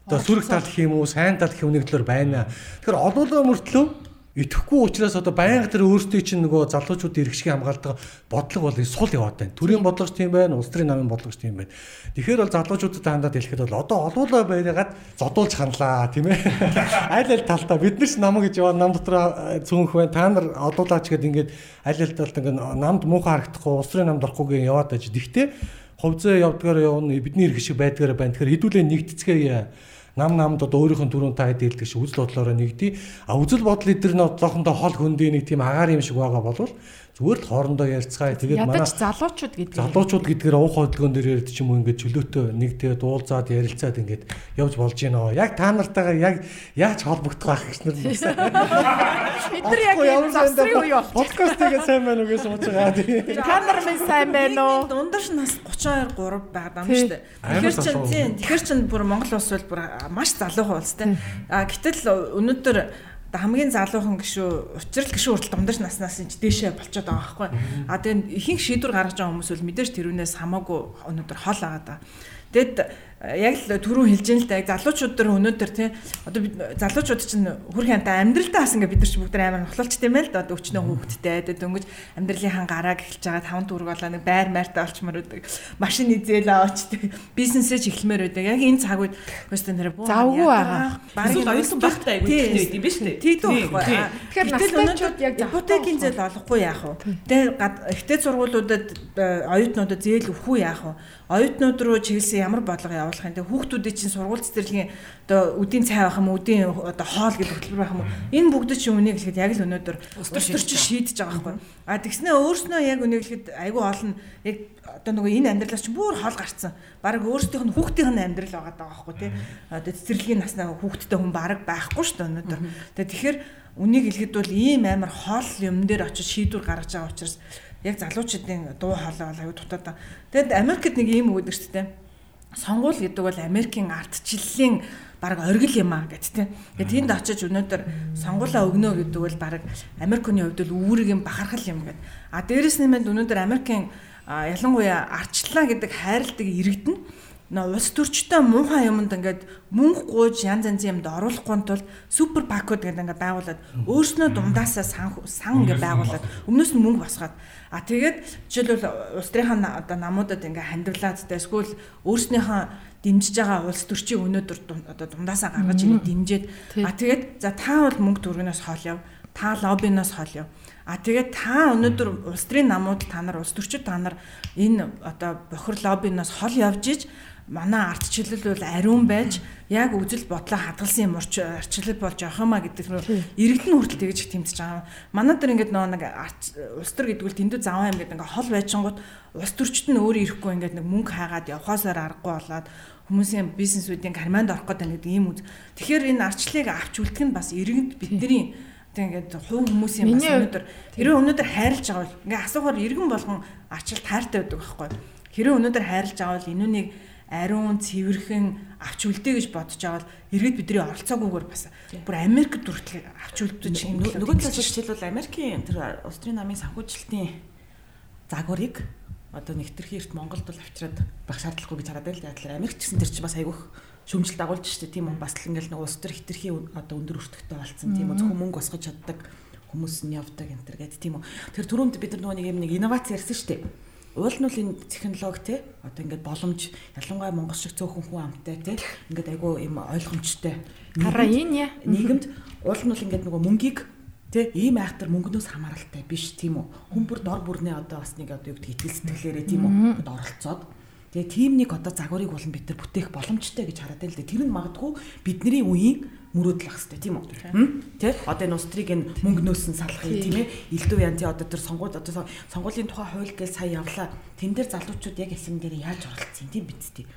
одоо сүрэг тал гэх юм уу сайн тал гэх юм нэг талаар байна. Тэгэхээр олоолаа мөртлөө итгэхгүй учраас одоо байнга тэр өөртөө чинь нөгөө залуучууд иргэшиг хамгаалдаг бодлого бол сул яваад байна. Төрийн бодлогоч тийм байна, улс төрийн намын бодлогоч тийм байна. Тэгэхээр бол залуучуудад хандаад хэлэхэд бол одоо олуулаа байгаад зодуулж ханлаа тийм ээ. Аль аль талтаа бид нар ч нам гэж яваа нам дотор цөөнх байна. Та нар олуулаач гэд ингээд аль аль талд ингээд намд муухай харагдахгүй, улс төрийн намд орохгүйгээ яваад байж. Гэхдээ хувьцаа явдгаар явна бидний иргэшиг байдгаар байна. Тэгэхээр хэдүүлээ нэгтцгээе нам намд одоо өөрийнх нь түрүүн та хэд хэлдэг шиг үзэл бодлороо нэгдий. А үзэл бодол эдгээр нь одоохондоо хол хөндий нэг тийм агаар юм шиг байгаа болвол зүгээр л хоорондоо ярьцгаая. Тэгээд манай залуучууд гэдэг. Залуучууд гэдгээр уух хөдөлгөөн дээр ярьд ч юм уу ингээд чөлөөтэй нэг тэгээд уулзаад ярилцаад ингээд явж болж байна. Яг та нартайгаа яг яаж холбогдох байх гэж нар байсан. Бид нар яг завсрын үе бол. Подкастыг сайн байна уу гэж сууж байгаа. Та нар минь сайн байна уу? Дундаж нас 32 3 байгаа юм шүү дээ. Тэгэхээр чин тийм тэгэхээр чин бүр Монгол улс бол бүр маш залуухан улс тийм. А гэтэл өнөөдөр хамгийн залуухан гişүү учрал гişүү хүртэл дундаж наснаас нь дээшээ болчиход байгаа байхгүй. А тэгээд ихэнх шийдвэр гаргаж байгаа хүмүүс бол мэдээж тэрүүнээс хамаагүй өнөөдөр хол байгаа да. Тэгэд яг л түрүү хэлж ин л да залуучууд дээр өнөөдөр тий. Одоо залуучууд чинь хүрх хянтаа амьдралдаа бас ингээ бид нар ч бүгд амар нохлолч тийм ээ л да өчнөө хүүхэдтэй тэгээд дөнгөж амьдралынхаа гарааг эхэлж байгаа таван төгрөг болоо нэг байр майртаа олчмаар байдаг. Машин эзээл аваачдаг бизнесээ ч эхлэмээр байдаг. Яг энэ цаг үед question дээр буу завгүй байгаа. барыг оюутан багтай айгүй тийм юм биш үү? Тийм байхгүй тэгэхээр настайчууд яг ипотекийн зээл олохгүй яах вэ? Тэгээд ихтэй сургуулиудад э, оюутнуудад зээл өгөх үү яах вэ? Оюутнууд руу чиглэсэн ямар бодлого явуулах юм. Тэгээ хүүхдүүдийн чинь сургууль цэцэрлэгийн одоо үдийн цай байх юм уу, үдийн одоо хоол гэдэг хөтөлбөр байх юм уу. Энэ бүгд чинь үнийг хэлэхэд яг л өнөөдөр өстөр чинь шийдэж байгаа байхгүй. А тэгснээ өөрснөө яг үнийг хэлэхэд айгүй олон яг одоо нөгөө энэ амьдралаас чинь бүр хол гарцсан. Бараг өөрсдийнх нь хүүхдийн нь амьдрал байгаа даа байхгүй тий. Одоо цэцэрлэгийн наснаа хүүхдтэй хүн бараг байхгүй шүү дээ өнөөдөр. Тэгээ тэгэхээр үнийг хэлэхэд бол ийм амар хол юм дээр очиж шийдвэр гаргаж байгаа учраас яг залуучуудын дуу хоолой бол аюу дутаад. Тэгэд Америкт нэг үг гэдэг шүү дээ. Сонгуул гэдэг бол Америкийн ардчлалын баг оргил юм аа гэт тийм. Тэгээд тэнд очиж өнөөдөр сонгуулаа өгнө гэдэг бол баг Америкийн хувьд бол үүрэг юм бахархал юм гэд. А дээрэс нэмээд өнөөдөр Америкийн ялангуяа ардчлалаа гэдэг хайрладаг иргэдэн нөө улс төрчтэй муухай юмд ингээд мөнгө гууж янз янзын юмд оруулахгүй тул супер пакууд гэдэг ингээд байгуулад өөрснөө дундаасаа сан сан ингээд байгуулад өмнөөс нь мөнгө босгоод а тэгээд жишээлбэл улс төрийнхаа одоо намуудад ингээд хандивлаад тэ эсвэл өөрснийхөө дэмжиж байгаа улс төрчийн өнөөдөр одоо дундаасаа гаргаж ирээд дэмжиж. А тэгээд за та бол мөнгө төргнөөс хол яв. Та лоббиноос хол яв. А тэгээд та өнөөдөр улс төрийн намууд та нар улс төрчид та нар энэ одоо бохир лоббиноос хол явж иж манай ардчлал бол ариун байж яг үзэл бодлоо хадгалсан юм урч арчлал болж явах юмаа гэдэг нь иргэдэн хүртэл тэгж тэмцэж байгаа. Манай дээр ингээд нөгөө нэг улс төр гэдэг нь тэндүү заваа юм гэдэг ингээд хол байчингууд улс төрчд нь өөрөө ирэхгүй ингээд нэг мөнгө хаагаад явхаасаар аргагүй болоод хүмүүсийн бизнесүүдийн карманд орох гэдэг нэг ийм үз. Тэгэхээр энэ арчлалыг авч үлдэх нь бас иргэд бидний ингээд хувь хүмүүсийн бас өнөөдөр хэрвээ өнөөдөр хайрлаж байгаа бол ингээд асуухаар иргэн болгон арчил таартай байдаг байхгүй. Хэрвээ өнөөдөр хайрлаж байгаа бол энүүнийг ариун цэвэрхэн авч үлдээ гэж бодож байгаа бол иргэд бидний оролцоогүйгээр бас бүр Америк дүртэл авч үлдэж юм нөгөө талаас жишээлбэл Америкийн тэр улс төрийн намын санхүүжилтийн загварыг одоо нэгтрхийн эрт Монголд бол авчираад байх шаардлагагүй гэж хараад байл. Тэгэхээр Америк гэсэн тэр чинь бас айгүйх шөмжөлт агуулж штэ. Тийм үү бас л ингээл нэг улс төр хитрхи одоо өндөр өртөгтэй болцсон тийм үү зөвхөн мөнгө босгож чаддаг хүмүүс нь явдаг энэ төр. Гэдэг тийм үү тэр түрүүнд бид нар нөгөө нэг юм нэг инновац ярьсан штэ уул нь бол энэ технологи те одоо ингээд боломж ялангуяа монгол шиг цөөхөн хүн амтай те ингээд айгүй юм ойлгомжтой. Хараа энэ яа? Нийгэмд уул нь бол ингээд нөгөө мөнгийг те ийм айхтар мөнгнөөс хамааралтай биш тийм үү? Хүн бүр дор бүрнээ одоо бас нэг одоо юу гэдэг итгэл сэтгэлээрээ тийм үү? Оролцоод. Тэгээ тийм нэг одоо загварыг болон бид нар бүтээх боломжтой гэж хараад байл дээ. Тэр нь магадгүй бидний үеийн мөрөөдөл ах хэвээр тийм үү? Тэ? Одоо энэ устрыг энэ мөнгнөөс нь салах юм тийм ээ. Илдүү янзын одоо тэр сонгуул одоо сонгуулийн тухай хууль гэж сая явлаа. Тэн дээр залуучууд яг эсэм дээр яаж оролцсон тийм биз дээ.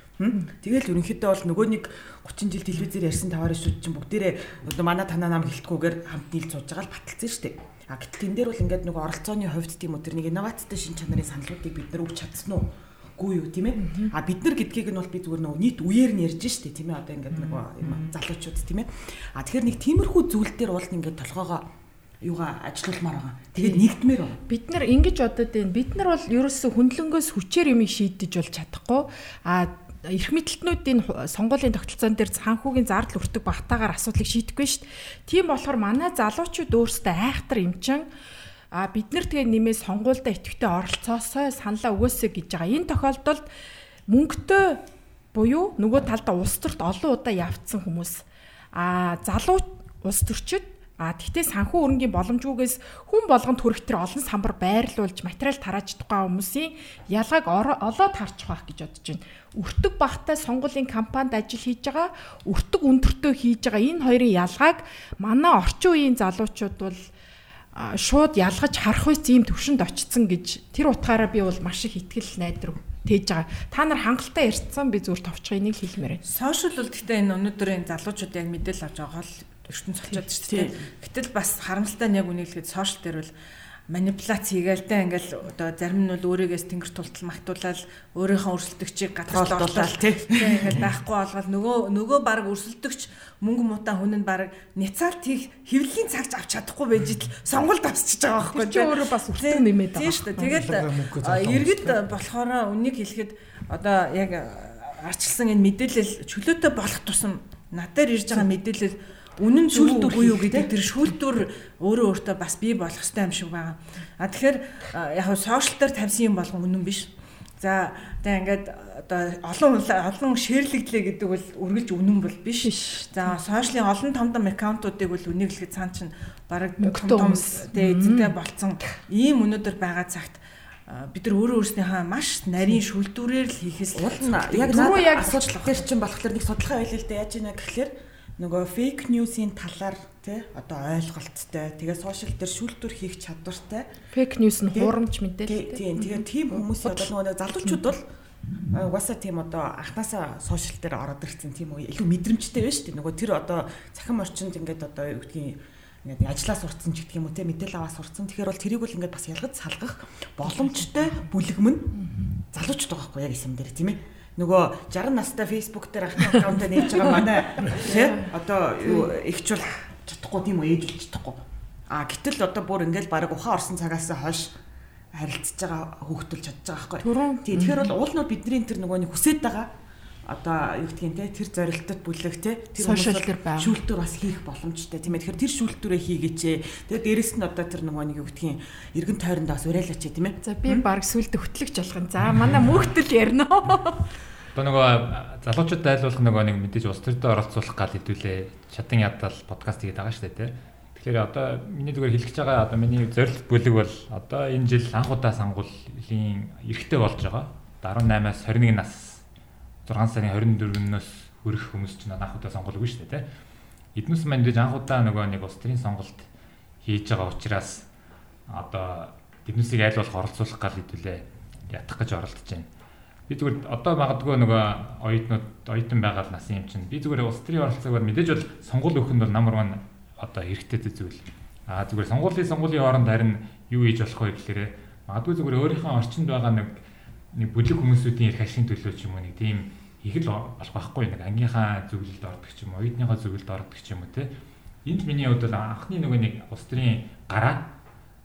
Тэгэл ерөнхийдөө бол нөгөө нэг 30 жил телевизээр ярьсан таваар шүүд чинь бүгдээрээ одоо манай танаа нам хэлтгүүгээр хамт нийлж сууж байгаа л баталсан шүү дээ. А гэтэл тэн дээр бол ингээд нөгөө оролцооны хувьд тийм үү тэр нэг инновацтай шин чанарын саналуудыг бид нар өгч чадсан уу? Гүй юу тийм ээ. А бид нар гэдгийг нь бол би зүгээр нөгөө нийт үеэр нь ярьж штэ тийм ээ. Одоо ингээд нэг юм залуучууд тийм ээ. А тэгэхээр нэг тиймэрхүү зүйл дээр бол ингээд толгоогоо юугаа ажилуулмаар байгаа. Тэгээд нэгдмээр байна. Бид нар ингэж бодод байна. Бид нар бол ерөөсө хөндлөнгөөс хүчээр юм шийдэж бол чадахгүй. А эрх мэдлтнүүдийн сонгуулийн тогтолцоон дээр санхүүгийн зардал өртөг багтаагаар асуудлыг шийдэхгүй шүү дээ. Тийм болохоор манай залуучууд өөрсдөө айхтар эмчин а бид нар тэгээ нэмээ сонгуульдаа идэвхтэй оролцоосоо саналаа өгөөсэй гэж байгаа. Энэ тохиолдолд мөнгөтэй буюу нөгөө талдаа улс төрт олон удаа явцсан хүмүүс а залуу улс төрчид а тэгтээ санхүү өрнгийн боломжгүйгээс хүн болгонд хүрэх төр олон самбар байрлуулж материал тарааж тухайн хүмүүсийн ялгааг олоод харж хавах гэж бодож байна. Өртөг багтай сонгуулийн кампанид ажил хийж байгаа, өртөг өндөртөө хийж байгаа энэ хоёрын ялгааг манай орчин үеийн залуучууд бол шууд ялгаж харах үс ийм төвшөнд очсон гэж тэр утгаараа би бол маш их ихтгэл найдрав тээж байгаа. Та нар хангалттай ярьсан би зүгээр товчхой энийг хэлмээр байна. Сошиал бол гэхдээ энэ өнөөдрийн залуучууд яг мэдээлэл авч байгаа л ертөнц цолчод шүү дээ. Гэтэл бас харамсалтай нь яг хэлэхэд сошиал дээр бол манипуляц хийгээлтэй ингээл одоо зарим нь бол өөрийгөөс тэнгэр тултал магтуулаад өөрийнхөө өрсөлдөгчийг гадагш орлуулаад тийм ингээл байхгүй болгоод нөгөө нөгөө баг өрсөлдөгч мөнгө мутаа хүн нь баг няцаалт хийх хэвлэлийн цагч авч чадахгүй байж итл сонгуульд авчиж байгаа байхгүй тийм өөрөө бас өртөө нэмээд байгаа. Тийм шүү дээ. Тэгэл иргэд болохоор үнийг хэлэхэд одоо яг арчилсан энэ мэдээлэл чөлөөтэй болох тусам надаар ирж байгаа мэдээлэл үнэн шүүлтүр үгүй. юу гэдэг тэр шүүлтүр өөрөө өөртөө бас бий болох хэрэгтэй юм шиг байгаа. А тэгэхээр яг нь сошиал дээр тавьсан юм болгон үнэн биш. За тэгээ ингээд одоо олон олон шеэрлэгдлээ гэдэг бол үргэлж үнэн бол биш. За сошиалын олон том том аккаунтуудыг бол үнэглэхэд цаан чинь бараг том том тэгээ эзэнтэй болцсон. Ийм өнөөдөр байгаа цагт бид нар өөрөө өөрснийхөө маш нарийн шүлтүүрээр л хийхээс уул нь яг нөгөө яг асуудал тэр чинь болохоор нэг судалгаа байлээ л дээ яаж ийна гэхэлэр нөгөө фейк ньюсийн талаар тий одоо ойлголттой. Тэгээ сошиал дээр шүүлтүр хийх чадвартай. Фейк ньюс нь хуурамч мэдээлэл тий тэгээд тийм хүмүүс одоо нөгөө залуучууд бол угаасаа тийм одоо анханасаа сошиал дээр ороод ирсэн тийм үү илүү мэдрэмжтэй байна шүү дээ нөгөө тэр одоо цахим орчинд ингээд одоо юу гэдгийг ингээд ажиллаа сурцсан ч гэдэг юм уу те мэдээлэл аваа сурцсан. Тэгэхээр бол тэрийг бол ингээд бас ялгаж салгах боломжтой бүлэгмэн залуучд байгаа хгүй яг эсэм дээр тийм ээ. Нөгөө 60 настай Facebook дээр ахны аккаунтаа нээж байгаа манай тий одоо юу ихчүүл чадахгүй тийм үү? Ээжүүлж чадахгүй. А гэтэл одоо бүр ингээл баг ухаан орсон цагаас хойш харилцаж байгаа хүүхдүүл чадж байгаа байхгүй. Тий тэгэхээр бол уулнууд бидний тэр нөгөө нэг хүсэж байгаа одоо юу гэдгийг те тэр зорилтод бүлэг те тэр шүүлтүр бас хийх боломжтой. Тийм ээ тэгэхээр тэр шүүлтүрээ хийгээч тэгээ дээрэс нь одоо тэр нөгөө нэг юу гэдгийг эргэн тойрондоо бас уриалаач тийм ээ. За би баг сүлд хөтлөгч болох юм за манай мөхтөл ярина. Одоо нөгөө залуучууд дайлуулах нөгөө нэг мэдээж улс төрдөө оролцуулах гал хэдүүлээ чадан ядал подкаст хийгээд байгаа шүү дээ те. Тэгэхээр одоо миний зүгээр хэлэх гэж байгаа одоо миний зорилт бүлэг бол одоо энэ жил анх удаа сонгуулийн эрхтэй болж байгаа. 18-аас 21 нас 6 сарын 24-нөөс хүрэх хүмүүс чинь анх удаа сонгуулгүй шүү дээ, тэ. Эднүс маань дэж анх удаа нөгөө нэг улс төрийн сонголт хийж байгаа учраас одоо эднүсийг айл болох оролцуулах гал хэдүүлээ ятах гэж оролдож байна. Би зүгээр одоо магадгүй нөгөө оюутнууд оюутан байгаа насын юм чинь би зүгээр улс төрийн оролцоогоор мэдээж бол сонгуул өгөх нь бол намар маань одоо хэрэгтэй зүйл. Аа зүгээр сонгуулийн сонгуулийн хооронд харин юу хийж болох вэ гэхээр магадгүй зүгээр өөрийнхөө орчинд байгаа нэг нэг бүлэг хүмүүсүүдийн эрх ашигын төлөө ч юм уу нэг тийм их л болох байхгүй нэг ангийнхаа зөвлөлд ордог ч юм уу, оюутныхаа зөвлөлд ордог ч юм уу те. Энд миний хувьд бол анхны нөгөө нэг улс төрийн гараа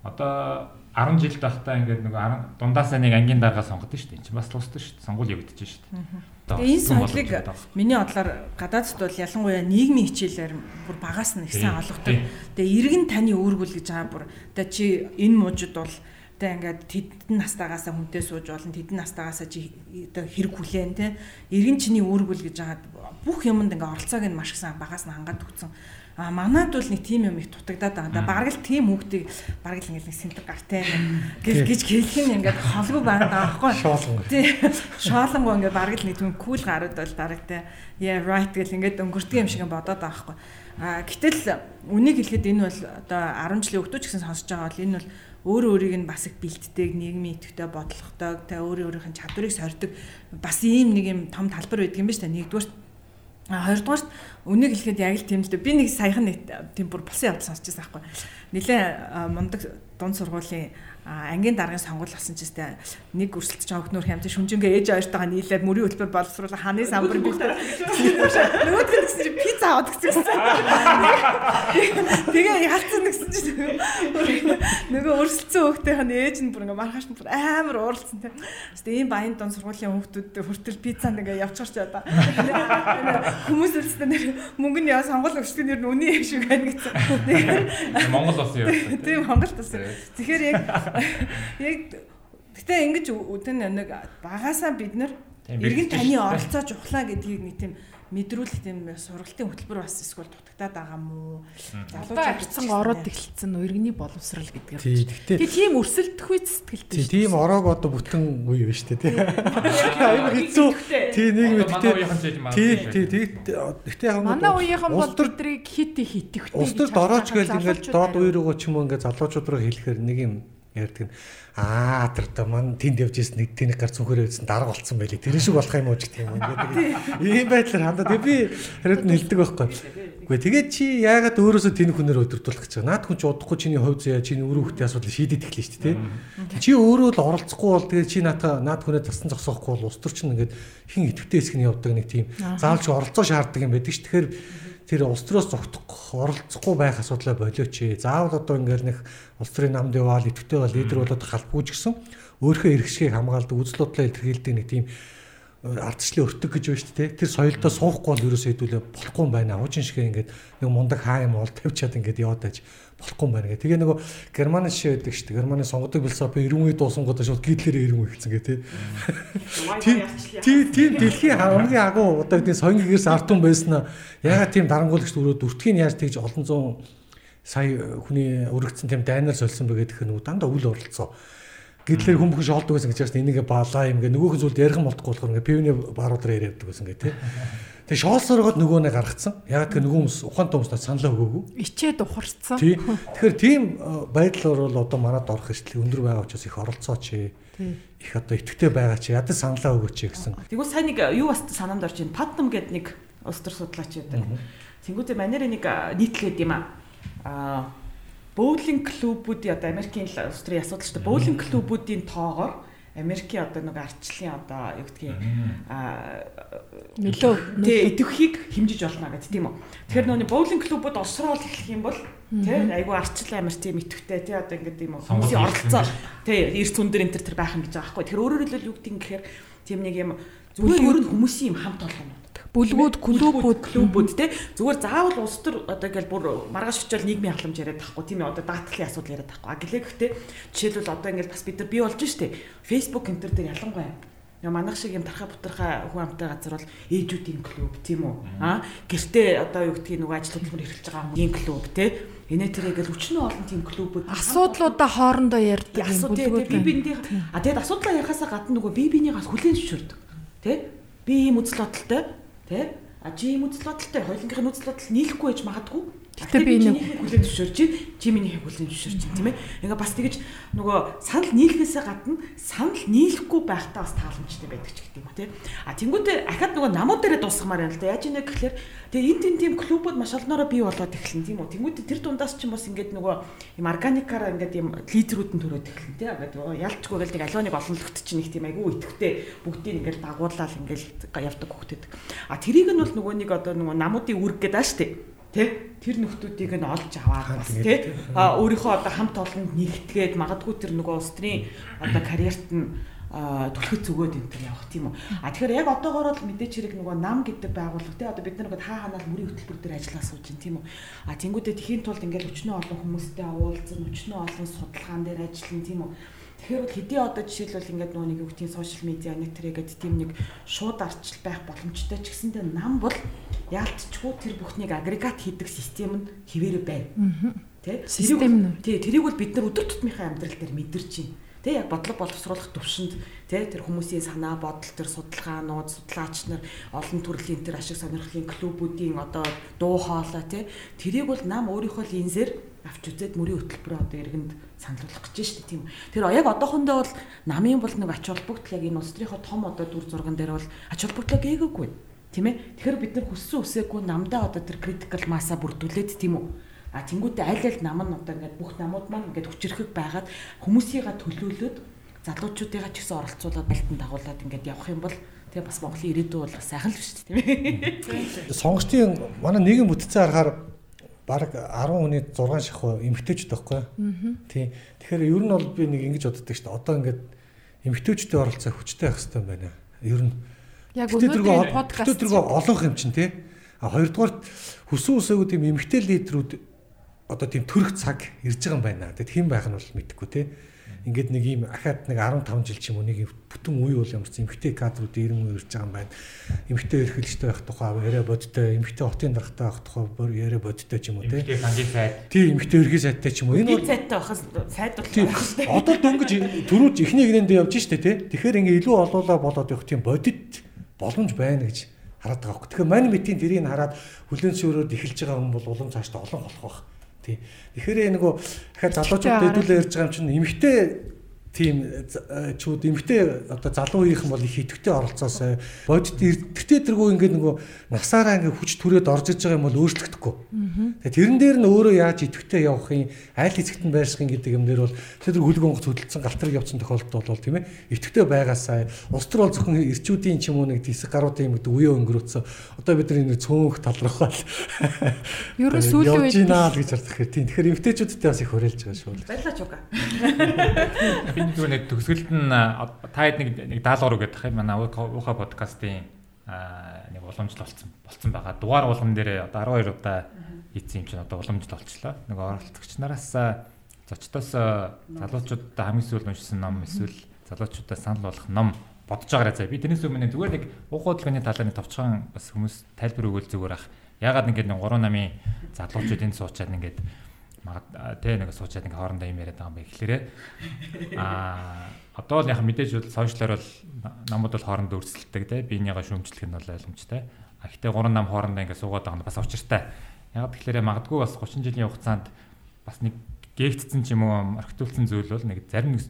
одоо 10 жил байхдаа ингээд нөгөө дундаасаа нэг ангийн дарга сонгодог шүү дээ. Энд чинь бас төр шүү дээ. Сонгуул явагдаж шүү дээ. Тэгээ энэ сонголыг миний бодлоор гадаадд бол ялангуяа нийгмийн хичээлээр бүр багаас нь их сайн олгодог. Тэгээ иргэн таны үүргүүл гэж байгаа бүр одоо чи энэ мужид бол Тэ ингээд тэдэн настайгаас хүнтэй сууж болно тэдэн настайгаас чи оо хэрэг хүлээн тэ эргэн чиний үүргүүл гэж хагаад бүх юмд ингээд оролцоог нь маш их багаас нь хангаад өгсөн. А манад бол нэг тийм юм их дутагдаад байгаа. Бараг л тийм хүүхдийг бараг л ингээд нэг сэнтэг гартай гэж гэж хэлэх нь ингээд холгүй байгаа байхгүй. Шоолон. Тий. Шоолонгоо ингээд бараг л нэг тийм кул гарууд бол бараг тэ yeah right гэл ингээд өнгөрдөг юм шиг бодоод байгаа байхгүй. А гэтэл үнийг хэлэхэд энэ бол одоо 10 жилийн өгдөө ч гэсэн сонсож байгаа бол энэ бол өөрөө өөрийг нь бас их бэлтдэг, нийгмийн идэвхтэй бодлоготой, тэ өөрөө өөрийнх нь чадварыг сордог бас ийм нэг юм том талбар байдаг юм байна шүү дээ. Нэгдүгээр А хоёрдугаарт үнийг хэлэхэд яг л тийм л дээ. Би нэг саяхан нэг тийм бүр болсон явдал сонсч байсан байхгүй. Нилээ мундаг дунд сургуулийн ангийн даргын сонгуул болсон ч гэсэн нэг өрсөлдөж байгаа хөхнөр хямд шүнжингээ ээж хоёртойгоо нийлээд мөрийн хөтөлбөр боловсруулах ханы самбар бэлдээ. Нөгөөд нь гэсэн чинь пицца аваад гэсэн. Тэгээ яалцсан гэсэн чинь нөгөө өрсөлдсөн хөхтэй хань ээж нь бүр ингээ маргааш нь бүр амар ууралцсан тийм. Гэтэ ийм баян дунд сургуулийн хүүхдүүд хүртэл пиццанд ингээ явчихарч одоо. Хүмүүс үлстэй нэр мөнгө нь яа сонгуул өгчдөө нэр нь үний юм шиг байна гэсэн. Монгол бас юм. Тийм Монгол бас. Тэгэхээр яг Яг гэтээ ингэж үтэн нэг багасаа бид нар иргэн таны оролцоо чухлаа гэдгийг нэг тийм мэдрүүлэх тийм сургалтын хөтөлбөр бас эсвэл дутагдаад байгаа мó. Залуучууд ирсэн ороод эхэлсэн иргэний боловсрал гэдгээр. Тэг тийм өрсөлдөх үе сэтгэлтэй шүү. Тийм ороог одоо бүтэн үе байна шүү дээ. Аюу хэцүү. Тий нэг мэдээ. Тий тий тий. Гэтэ яг манай үеийнхэн бол өдрийг хит хит. Улс төрд орооч гээл ингээл доод үе рүүгөө ч юм уу ингээд залуучууд руу хэлэхээр нэг юм ярьдаг нь аа тэр одоо мань тэнд явж ирсэн нэг тэнэг гар цүнхээрээ үзсэн дарга болцсон байлээ. Тэр шиг болох юм уу гэх юм ингээд ийм байдлаар хандаа. Тэг би хариуд нь хэлдэг байхгүй. Үгүй тэгээд чи яагаад өөрөөсөө тэнэг хүнээр өдөртүүлэх гэж байгаа. Наад хүн ч удахгүй чиний хувь заяа чиний өрөө хөтний асуудал шийдэд эхлэв шүү дээ. Чи өөрөө л оролцохгүй бол тэгээд чи наата наад хүнээ тасан зогсоохгүй бол ус төр чинь ингээд хин идэвхтэй хэсгний явдаг нэг тийм заавалч оролцоо шаарддаг юм байдаг ш. Тэгэхээр тэр улс төрөөс зогтох оролцохгүй байх асуудлаа болооч. Заавал одоо ингээл нэг улс төрийн намд яваал идэвхтэй бол лидер болоод халбгүй ч гэсэн өөрийнхөө эрхшгийг хамгаалдаг үзэл бодлоо илэрхийлдэг нэг тийм э, ардчлалын өртөг гэж байна шүү дээ. Тэр соёлдоо суухгүй бол ерөөсөө хэдүүлээ болохгүй юм байна. Хуучин шиг ингээд нэг мундаг хаа юм бол тавьчаад ингээд яваад байж болохгүй юм байна гэх. Тэгээ нөгөө Германы шишээ байдаг шүү дээ. Германы сонгодог философи 90 үе дуусангуудаа шууд гитлэрээр 90 үе гэсэн гэ тий. Тийм тийм дэлхийн хамгийн агуу одоо гэдэг соён гэрс артун байсан нь ягаад тийм дарангуулагч өрөөд үртгийг яаж тэгж олон зуун сая хүний өргөцсөн тийм дайнаар сольсон бэ гэдэг нь дандаа үл оролцоо. Гэтлэр хүн бүхэн шоолдог гэсэн гэж байна. Энийг балаа юм гэ нөгөөх зүйлд ярих юм болтгүй болохоор ингээ пивны баруудаар яриад байдаг гэсэн гэ тий. Тэгээ шоолсорогод нөгөө нэг гаргацсан. Яг тэр нөгөө хүмүүс ухаантай хүмүүст саналаа өгөөгүй. Ичээд ухарцсан. Тий. Тэгэхээр тийм э, байдлаар бол одоо манад орох хэвчлэг өндөр байгаа учраас их оролцооч. Их одоо итгэвтэй байгаа чи ядаж саналаа өгөөч гэсэн. Тэгвэл сайн нэг юу бас санаанд орж байна. Паднам гэдэг нэг улс төр судлаач байдаг. Тэнгүүтээ манер нэг нийтлээд юм аа боулинг клубүүдийн одоо Америкийн улс төрийн асуудал шүү дээ. Боулинг клубүүдийн тоогоор Америкийн одоо нэг арчлын одоо юу гэдгийг аа нөлөө идэвхийг хэмжиж болно гэдэг тийм үү. Тэгэхээр нөгөө боулинг клубуд олсрол хэлэх юм бол тий айгүй арчил амир тийм идэвхтэй тий одоо ингээд юм хүмүүсийн оролцоо. тий эрс өндөр энэ төр байх юм гэж байгаа байхгүй. Тэгэхээр өөрөөр хэлбэл юу гэдгийг гэхээр тийм нэг юм зүгээр ер нь хүмүүсийн юм хамт олон юм бүлгүүд клубүүд. клубүүд те зүгээр заавал улс төр одоо ингээл бүр маргааш очиод нийгмийн халамж яриад тахгүй тийм ээ одоо даатгалын асуудал яриад тахгүй а гэлээ гэхдээ жишээлбэл одоо ингээл бас бид нар бий болж штэ. Фейсбુક энэ төр дээр ялангуяа Яа манах шиг юм тархаа бутархаа хүн амтай газар бол ээжүүдийн клуб тийм үү? Аа гэртээ одоо юу гэдгийг нөгөө ажил хөдөлмөр эрхэлж байгаа хүмүүсийн клуб те. Энэ тэрэгэл өчнөө олон тийм клубүүд. Асуудлуудаа хоорондоо ярьдаг юм бүлгүүд. Би биендээ а тэгэд асуудлаа ярихаасаа гадна нөгөө би бинийгээс хүлээн зөвшөөрдөг. Тэ? Би ийм үзэл бодолтой Тэ? А чи юм үзэл бодолтой хоёулынхын үзэл бодол нийлэхгүй байж магадгүй. Гэтэ би нэг хүлэн зөвшөөрч, чи миний хүлэн зөвшөөрч тийм ээ. Ингээ бас тэгэж нөгөө санал нийлэхээсээ гадна санал нийлэхгүй байхдаа бас тааламжтай байдаг ч гэдэг юм тийм. А тэнгуүтээ ахад нөгөө намууд дээрээ дуусгамаар байна л да. Яаж ийнэ гэхэлэр тэгээ энэ тийм тийм клубуд маш олноороо бий болоод эхэлнэ тийм үү. Тэнгуүтээ тэр дундаас ч юм бас ингээд нөгөө юм органикаараа ингээд юм лидерүүд нь төрөөд эхэлнэ тийм. Ингээд ялчгүй гэл нэг алионыг олон лөгт чинь их тийм айгүй итгэвтэй бүгдийг ингээд дагууллал ингээд явдаг хөхтэд. А тэрийг нь бол нөгөө нэг одоо нөгөө намуудын үүрэг гэдэг ааш тийм Тэ тэр нөхдүүдийг нь олж аваад бас тэ өөрийнхөө одоо хамт олонд нэгтгээд магадгүй тэр нөгөө улс төрийн одоо карьерт нь түлхэц өгөөд энэ төр явах тийм үү. А тэгэхээр яг одоогоор бол мэдээч хэрэг нөгөө нам гэдэг байгууллага тий одоо бид нар хаа ханаал мөрийн хөтөлбөр дээр ажиллаа сууж байна тийм үү. А тэнгуүдээ тхийн тулд ингээл өчнөө олон хүмүүстэй уулзсан, өчнөө олон судалгаан дээр ажиллана тийм үү. Тэгэхээр бол хэдий одоо жишээлбэл ингээд нөгөө нэг юу гэдгийг сошиал медиа нэг тэрэгэд тийм нэг шууд арчил байх боломжтой ч гэсэндээ нам бол яалтчгүй тэр бүхнийг агрегат хийдэг систем нь хിവэрэ байна. Тэ? Систем нь. Тий, тэрийг бол бид нар өдөр тутмынхаа амьдрал дээр мэдэрч байна. Тэ яг бодлого боловсруулах төвшөнд тэ тэр хүмүүсийн санаа бодол тэр судалгаанууд судлаач нар олон төрлийн тэр ашиг сонирхлын клубүүдийн одоо дуу хоолой тэ тэрийг бол нам өөрийнхөө линзээр авч үзээд мөрийн хөтөлбөрөө одоо иргэнд санал болгох гэж дээ тийм. Тэр яг одоохондоо бол намын бол нэг ач холбогдол яг энэ улс төрийнхөө том одоо дүр зурган дээр бол ач холбогдлоо гээгээгүй тийм ээ. Тэгэхээр бид нар хүссэн үсээгүй намдаа одоо тэр critical mass-а бүрдүүлээд тийм үү. А тэнгуүтээ аль аль нам нь одоо ингээд бүх намууд маань ингээд хүчрэхэг байгаад хүмүүсийгээ төлөөлөөд залуучуудыгаа ч гэсэн оролцуулаад бэлтэн дагуулад ингээд явах юм бол тэгээ бас Монголын ирээдүй бол сайхан л биш тийм ээ. Сонгогчдын манай нийгэм бүтцээ харахаар баг 10 хүний 6 шахуу эмгтээчд байхгүй. Тий. Тэгэхээр ер нь бол би нэг ингэж боддог шүү дээ. Одоо ингээд эмгтээчдийн оролцоо хүчтэй байх хэрэгтэй байна. Ер нь яг өнөөдрийн подкаст өдрөгөө олонх юм чинь тий. А хоёрдугаар хүсэн үсээгүй тийм эмгтээ лидерүүд одоо тийм төрөх цаг ирж байгаа юм байна. Тэгэд хэн байх нь бол мэдэхгүй тий ингээд нэг ийм ахаад нэг 15 жил ч юм уу нэг бүтэн үе бол ямар ч эмгтэй кадрууд ирэн үе ирж байгаа юм байна. Эмгтэй эрхлэлтэй байх тухай яриа бодтой, эмгтэй хотын даргатай байх тухай яриа бодтой ч юм уу тий. Эмгтэй сангийн сайд. Тий, эмгтэй эрхий сайдтай ч юм уу. Энэ бол сайдтай байхаас сайд бол Одоо дөнгөж төрүүлж эхний гинэндээ явж штэ тий. Тэгэхээр ингээ илүү олоолаа болоод явах тийм бодит боломж байна гэж хараад байгаа хөөх. Тэгэхээр мань митийн тэрийг хараад хүлэн зөвшөөрөөд эхэлж байгаа хүн бол улам цаашдаа олон болох байх. Тий. Тэгэхээр нөгөө дахиад залуучууд дэдүүлээ ярьж байгаа юм чинь эмэгтэй тийм э, чүүд эмгтэй одоо залуу үеийнхэн бол их идэвхтэй оролцоос бодит эрдэгтэй тэргүй ингээд нөгөө насаараа ингээд хүч түрээд орж иж байгаа юм бол өөрчлөгдөхгүй. Тэгээ тэрэн дээр нь өөрөө яаж идэвхтэй явахын айл хэсэгт нь байршихын гэдэг юм дээр бол тэр хөлөг онгоц хөдөлсөн галтрыг явуулсан тохиолдолд бол тийм ээ идэвхтэй байгаасаа улс төр бол зөвхөн эрчүүдийн ч юм уу нэг тисэг гаруудын юм гэдэг үе өнгөрөөцөө. Одоо бид нар энэ цөөнх тал руу хал Ер нь сүүлийн үед явж гэж хардаг хэрэг. Тийм тэгэхээр эмгтээчүүдтэй бас их хүрээлж байгаа шүү. Баярлалаа чуга энэ зүгээр нэг төгсгөлд нь та хэд нэг нэг даалгавар гэх юм манай ууха подкастын нэг уламжлал болсон болцсон байгаа. Дугаар болгон дээр одоо 12 удаа хийсэн юм чинь одоо уламжлал болчлоо. Нэг оролцогч нараас зочдоос залуучуудаа хамгийн сүүл уншсан ном эсвэл залуучуудаа санал болгох ном бодож байгаарай заа. Би тэрнээс өмнө зүгээр нэг уугуудлын талаар нэг товчхон бас хүмүүс тайлбар өгөөл зүгээр ах. Ягаад ингээд нэг 3 намын залуучууд энд суучаад ингээд магад тэ нэг суучаад ингээ хоорондоо юм яриад байгаа юм бэ гэхлээрээ. Аа одоо л яг мэдээж бол сошиалар бол намууд бол хоорондоо өрсөлддөг тэ биенийгаа шүүмжлэх нь бол ойлгомжтой. А гэтээ гурван нам хоорондоо ингээ суугаад байгаа нь бас учиртай. Яг тэгэхээр магадгүй бас 30 жилийн хугацаанд бас нэг гээгдсэн ч юм уу архитектурын зүйл бол нэг зарим нэг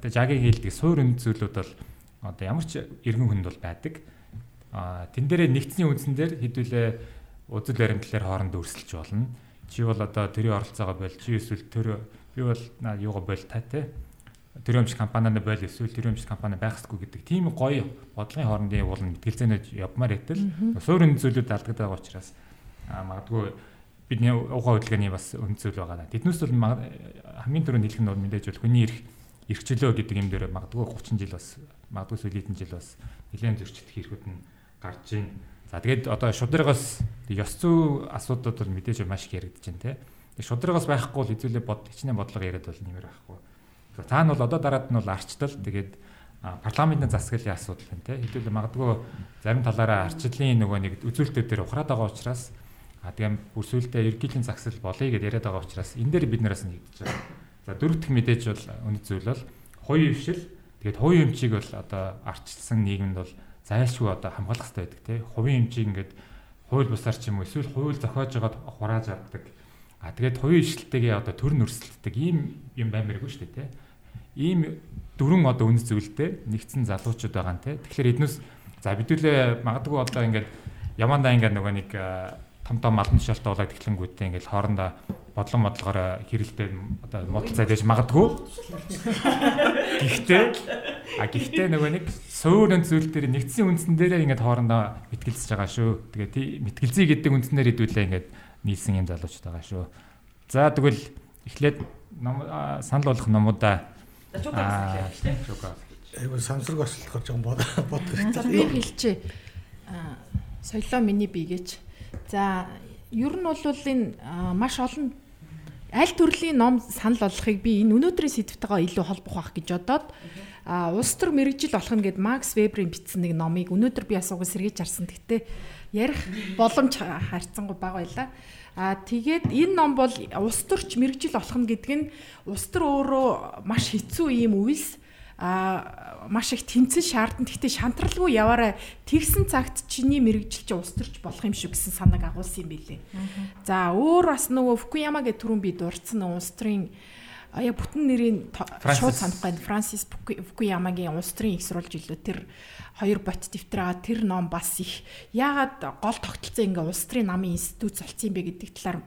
жагийн хийлдэг суур үнд зүйлүүд бол одоо ямар ч эргэн хүнд бол байдаг. А тэн дээрээ нэгдсэний үндсэн дээр хэдүүлээ үзэл баримтлалаар хоорондоо өрсөлдөж болно чи бол одоо тэрийн оролцоогоо боль чи эсвэл тэр би бол юугаа боль та те тэр өмч компанид бойл эсвэл тэр өмч компани байх ёсгүй гэдэг тийм гоё бодлогын хоорондын уулын мэтгэлцээнүүд явмаар хэтэл суурин зүйлүүд алдагдаад байгаа учраас магадгүй бидний угаа хөдөлгөөний бас зүйл байгаа. Тэднээс бол хамгийн түрүүнд хэлэх нь бол мэдээж бол хүний эрх эрхчлөө гэдэг юм дээр магадгүй 30 жил бас магадгүй сүүлийн жил бас нэлээд зөрчилдөх хэрэгүүд нь гарч байна. За тэгээд одоо шудрагаас ёс зүй асуудууд бол мэдээж маш их яригдж байна те. Шудрагаас байхгүй бол хэзүүлээ бод хичнээн бодлого яриад бол нэмэр байхгүй. Цаа нь бол одоо дараад нь бол арчтал тэгээд парламентын засаглалын асуудал байна те. Хэдүүл магадгүй зарим талаараа арчлалын нөгөө нэг үзүүлэлтүүд дээр ухраад байгаа учраас а тийм бүр сүултээ ерөнхийдийн засаглал болъё гэдээ яриад байгаа учраас энэ дээр бид нараас нэгдэж байгаа. За дөрөв дэх мэдээж бол үнэт зүйл бол хувийн хвшил тэгээд хувийн эмчийг бол одоо арчилсан нийгэмд бол зайлшгүй одоо хамгаалах хэрэгтэй байдаг тий. Хувийн эмчийг ингээд хууль бусаар ч юм уу эсвэл хууль зохиож байгаад хурааж авдаг. А тэгээд хувийн ишилтэйгээ одоо төр нөрсөлддөг ийм юм баймааргүй шүү дээ тий. Ийм дөрвөн одоо үнэт зүйлтэй нэгдсэн залуучууд байгаа тий. Тэгэхээр эднээс за бидүүлээ магадгүй одоо ингээд ямандаа ингээд нөгөө нэг том том малын шалтаа болоод эхлэнгүүтээ ингээд хоорондоо бодлон бодлогоор хэрэлдээ одоо муудалцаад байж магадгүй. Гэхдээ а гэхдээ нөгөө нэг суурин зүйл дээр нэгдсэн үндсэн дээрээ ингээд хоорондоо мэтгэлцэж байгаа шүү. Тэгээ мэтгэлзий гэдэг үндснээр хэдүүлээ ингээд нийлсэн юм залуучууд байгаа шүү. За тэгвэл эхлээд санал болгох номуудаа Айгу самсраг ослохоор жоо бод бод. За би хэлчихье. Аа соёлоо миний биегээч За ер нь бол энэ маш олон аль төрлийн ном санал болгохыг би энэ өнөөдрийн сэдвтэйгээ илүү холбох байх гэж бодоод а улс төр мэрэгжил болох нь гэд Макс Веберийн бичсэн нэг номыг өнөөдөр би асуугаа сэргийж харсан. Гэхдээ ярих боломж харьцангуй бага байла. А тэгээд энэ ном бол улс төрч мэрэгжил болох нь гэдэг нь улс төр өөрөө маш хэцүү ийм үйлс а маш их тэнцэн шаардсан. Гэхдээ шантралгүй яваарай. Тэгсэн цагт чиний мэрэгжилч улс төрч болох юм шүү гэсэн санааг агуулсан юм билээ. За өөр бас нөгөө Фукуяма гэх түрүүн би дурдсан улс төрийн яг бүтэн нэрийн шууд санахгүй Франсис Фукуямагийн улс төрийн их сурвалж илүү тэр хоёр бот дэвтрээ тэр ном бас их яагаад гол тогтолцоо ингээ улс төрийн намын институт болсон юм бэ гэдэг талаар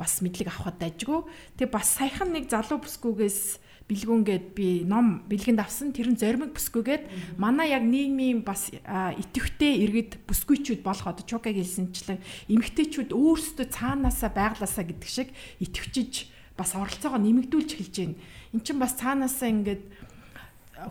бас мэдлэг авахд дайжгүй. Тэгээ бас саяхан нэг залуу бүсгүйгээс бэлгүүнгээд би ном бэлгэнд авсан. Тэр нь зоримог бүсгүйгээд манай яг нийгмийн бас итэвхтэй иргэд бүсгүйчүүд болох одоо чукаг хэлсэнчлэн эмгтээчүүд өөрсдөө цаанаасаа байглаасаа гэдэг шиг итэвчж бас оролцоогоо нэмэгдүүлж эхэлж байна. Эн чинь бас цаанаасаа ингээд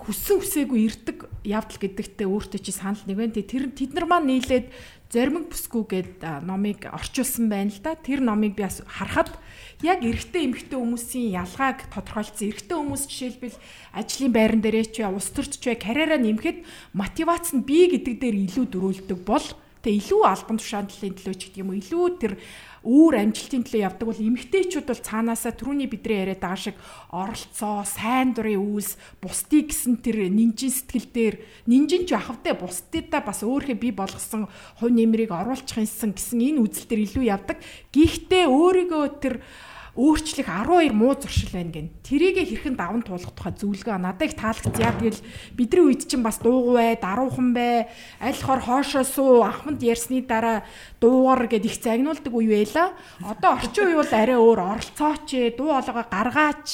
хүссэн хүсээгүй ирдэг явдал гэдэгтээ өөртөө чи санал нэг байна. Тэр тэд нар маань нийлээд зоримог бүсгүйгээд номыг орчуулсан байна л да. Тэр номыг би харахад яг эрэгтэй эмэгтэй хүмүүсийн ялгааг тодорхойлцсон. Эрэгтэй хүмүүс жишээлбэл ажлын байран дээрээ ч улс төрч ч карьераа нэмэхэд мотивац нь бий гэдэг дээр илүү дөрүүлдэг бол тэгээ илүү албан тушааллын төлөө ч гэдэг юм уу илүү тэр өөр амжилтын төлөө явдаг бол эмгтээчүүд бол цаанаасаа түрүүний бидний яриад байгаа шиг оролцоо, сайн дурын үйлс, бусдыг гэсэн тэр нинжин сэтгэл дээр нинжин ч ахвтай бусдыдаа бас өөрхөө бий болгосон хувь нэмрийг оруулах юмсан гэсэн энэ үзэл дээр илүү явдаг. Гэхдээ өөрийгөө тэр өөрчлөх 12 муу зуршил байна гэн. Тэрийгэ хэрхэн даван туулах тухай зөвлөгөө надад их таалагдсан. Тэгэл бидний үед чинь бас дуугүй бай, даруухан бай, аль хор хоошоо суу, ахмад ярьсны дараа дуугар гэд их загнуулдаг үе байла. Одоо орчин үе бол арай өөр оролцооч, дуу хоолойгоо гаргаач,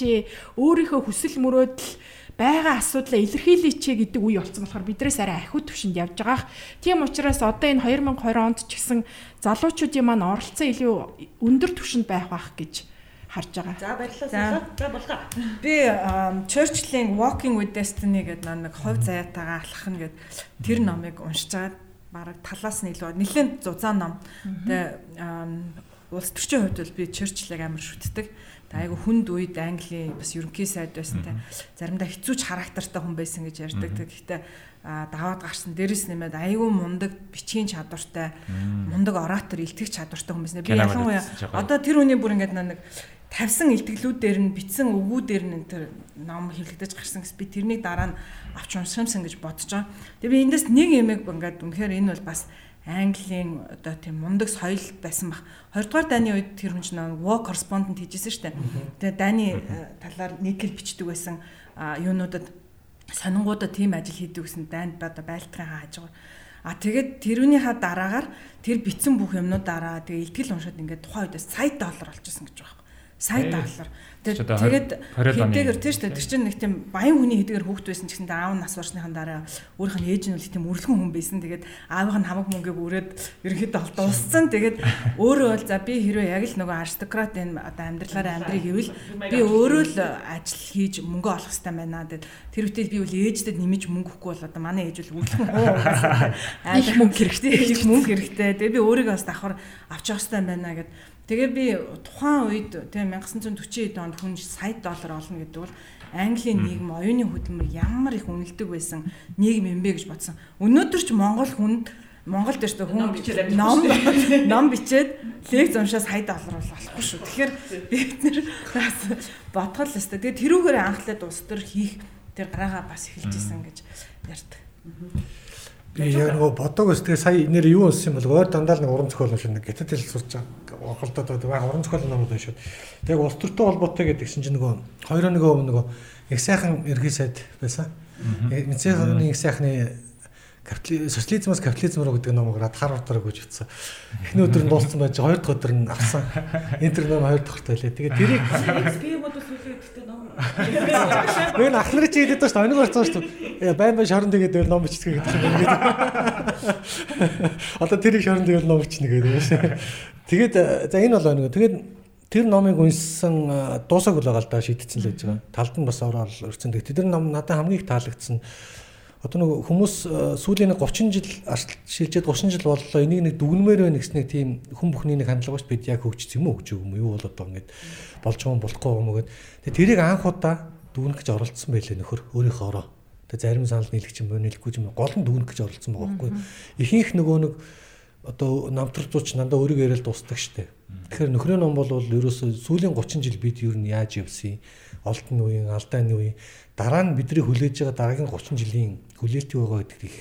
өөрийнхөө хүсэл мөрөөдөл байгаа асуудлаа илэрхийлээч гэдэг үе болсон болохоор бидрээс арай ахиу төвшөнд явж байгаа. Тийм учраас одоо энэ 2020 онд ч гэсэн залуучуудын маань оролцоо илүү өндөр түвшинд байх байх гэж харж байгаа. За баярлалаа. За болгоо. Би Churchill-ийн Walking with Destiny гэдэг нэг хувь заяатайгаа алхах нь гэд тэр номыг уншиж байгаа бараг талаас нь илүү нэлээд зузаан ном. Тэгээ улс төрчийн хувьд бол би Churchill-ыг амар шүтдэг. Тэгээ айгу хүнд үед Английн бас ерөнхий сайд байсан те. Заримдаа хэцүүч характертай хүн байсан гэж ярьдаг. Гэхдээ даваад гарсан дээрэс нэмээд айгүй мундаг бичгийн чадвартай мундаг оратор илтгэх чадвартай хүн байсан. Би ялангуяа одоо тэр хүний бүр ингээд нэг тавьсан илтгэлүүдээр нь бичсэн өгүүдээр нь тэр ном хэвлэгдэж гарсан гэс би тэрний дараа нь авч уншимсан гэж бодож байгаа. Тэгээ би эндээс нэг юмэг ингээд үнэхээр энэ бол бас Английн одоо тийм мундаг соёл байсан бах. 20 дугаар дайны үед тэр хүн чинь war correspondent хийжсэн шүү дээ. Тэгээ дайны э, талаар нийтлэл бичдэг байсан юунуудад сонингуудад тийм ажил хийдэг гэсэн дайнд одоо байлтгын хааж байгаа. А тэгээд тэрүүнийхаа дараагаар тэр бичсэн бүх юмнуудаараа тэгээ ихтгэл уншаад ингээд тухайн үедээ сая доллар олчихсон гэж байна Сая доллар. Тэгээд хэдийгээр тийм шүү дээ. Тэр чинь нэг тийм баян хүний хэдийгээр хүүхд байсан гэсэн аав нь нас барсныхан дараа өөрийнх нь ээж нь үл тийм үрлэгэн хүн байсан. Тэгээд аавынх нь хамаг мөнгөийг өрөөд ерөнхийдөө дууссан. Тэгээд өөрөө бол за би хэрвээ яг л нөгөө аристократ энэ одоо амьдралаараа амьдрыг гэвэл би өөрөө л ажил хийж мөнгө олох хэрэгтэй байна. Тэгээд тэр үтэл би үл ээжтэд нэмж мөнгө өгөхгүй бол одоо манай ээж үл үрлэгэн хуу. Их мөнгө хэрэгтэй. Их мөнгө хэрэгтэй. Тэгээд би өөрийгөө бас давхар авч явах хэрэгтэй байна гэд Тэгээ би тухайн үед тийм 1940 онд хүн сая доллар олно гэдэг бол Английн нийгэм оюуны хөдөлмөр ямар их үнэлдэг байсан нийгэм юм бэ гэж бодсон. Өнөөдөр ч Монгол хүнд Монголд ч хүн ном ном бичээд лекц уншаас сая доллар бол болохгүй шүү. Тэгэхээр бид нэр бас бодгол л өстой. Тэгээ тэрүүгээр анхлаад улс төр хийх тэр гараагаа бас эхэлж исэн гэж ярьдаг. Би яг нөгөө бодог ус тэгээ сая нэр юу болсон юм бол өөр дандаа л нэг уран зохиол шиг нэг гитат хэл сурч орхолдоод байгаа уран зохиол байна шүү. Тэгээ улс төртэй холбоотой гэдэг чинь нөгөө хоёроо нөгөө нөгөө их сайхан ерхий сайд байсан. Мэдсэхний их сайхны социализмоос капитализм руу гэдэг ном гараад хар урдраг гэж утсан. Эхний өдөр нь дууссан байж хоёр дахь өдөр нь авсан. Энэ төр ном хоёр дахь өдөр лээ. Тэгээд тэрийг би юм ном. Би ах нарын чи хэлээд байна шүү. Онийг барьсан шүү. Байн байн шорон тэгээд ном бичдэг гэдэг юм ингээд. Одоо тэрийг шорон тэгээд ном бичнэ гэдэг юм шүү. Тэгээд за энэ бол нэг. Тэгээд тэр номыг унссан дуусаг л байгаа л да шийдсэн л байж байгаа. Талд нь бас ороод өрцөн. Тэр ном надад хамгийн их таалагдсан одоо нэг хүмүүс сүүлийн 30 жил шилжээд 30 жил боллоо энийг нэг дүгнмээр байна гэснээр тийм хүн бүхний нэг хандлага шүү бид яг хөгжсөн юм уу гэж юм юу болоод байгаа ингээд болж юм болохгүй юм гээд. Тэгээ тэрийг анх удаа дүгнэх гэж оролцсон байлээ нөхөр өөрийнхөө ороо. Тэгээ зарим санал нийлэх юм нийлэхгүй юм гол нь дүгнэх гэж оролцсон байгаа байхгүй. Ихэнх нөгөө нэг одоо намтарцууч нандаа өөрийгөө яриад дуустдаг штеп тэгэхээр нөхрийн ном бол ерөөсөө сүүлийн 30 жил бид юу нь яаж явсан олдны үеийн алдааны үеийн дараа нь бидний хүлээж байгаа дараагийн 30 жилийн хүлээлт юу байгаа гэдэг их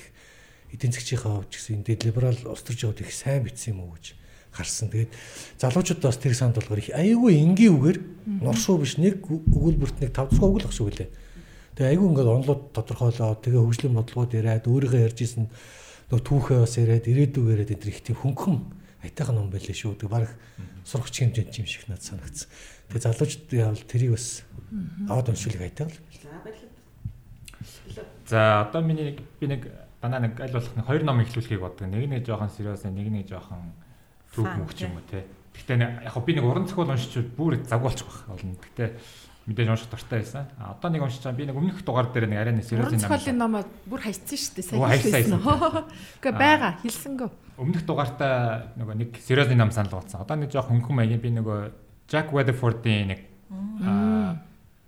эдийн засгийн хувьд гэсэн энэ либерал төрч яваад их сайн бичсэн юм уу гэж харсан. Тэгээд залуучууд бас тэр санд болгоор их айгүй энгийн үгээр норшуу биш нэг өгүүлбэрт нэг 5 дахь өгүүлэх шиг үлээ. Тэгээ айгүй ингээд онлууд тодорхойлоо. Тэгээ хөгжлийн бодлогууд яриад өөрийгөө ярьж исэн нөгөө түүхээ бас яриад ирээдүг яриад энэ их тийм хөнгөн айтайхан ном байлээ шүү. Тэгээ баг сурагч хэмжээнд юм шиг надад санагдсан. Тэгээ залуучууд явал тэрийг бас аваад уншуулах айтайхан л За одоо миний би нэг дандаа нэг аль болох нэг хоёр ном ихлүүлэхийг боддог. Нэг нэг жоохон сериус, нэг нэг жоохон түүх мөх ч юм уу те. Гэхдээ яг би нэг уран зохиол уншиж бүр загуулчих байх болно. Гэхдээ мэдээж унших дуртай байсан. А одоо нэг уншиж байгаа би нэг өмнөх дугаар дээр нэг арай нэг сериалын ном. Зохиолын ном бүр хайцсан шүү дээ. Сайн хэлсэн. Гэхдээ байгаа хэлсэнгөө. Өмнөх дугаартаа нөгөө нэг сериалын ном санал болсон. Одоо нэг жоох хөнгөн маягийн би нөгөө Jack Weatherford-ийн нэг аа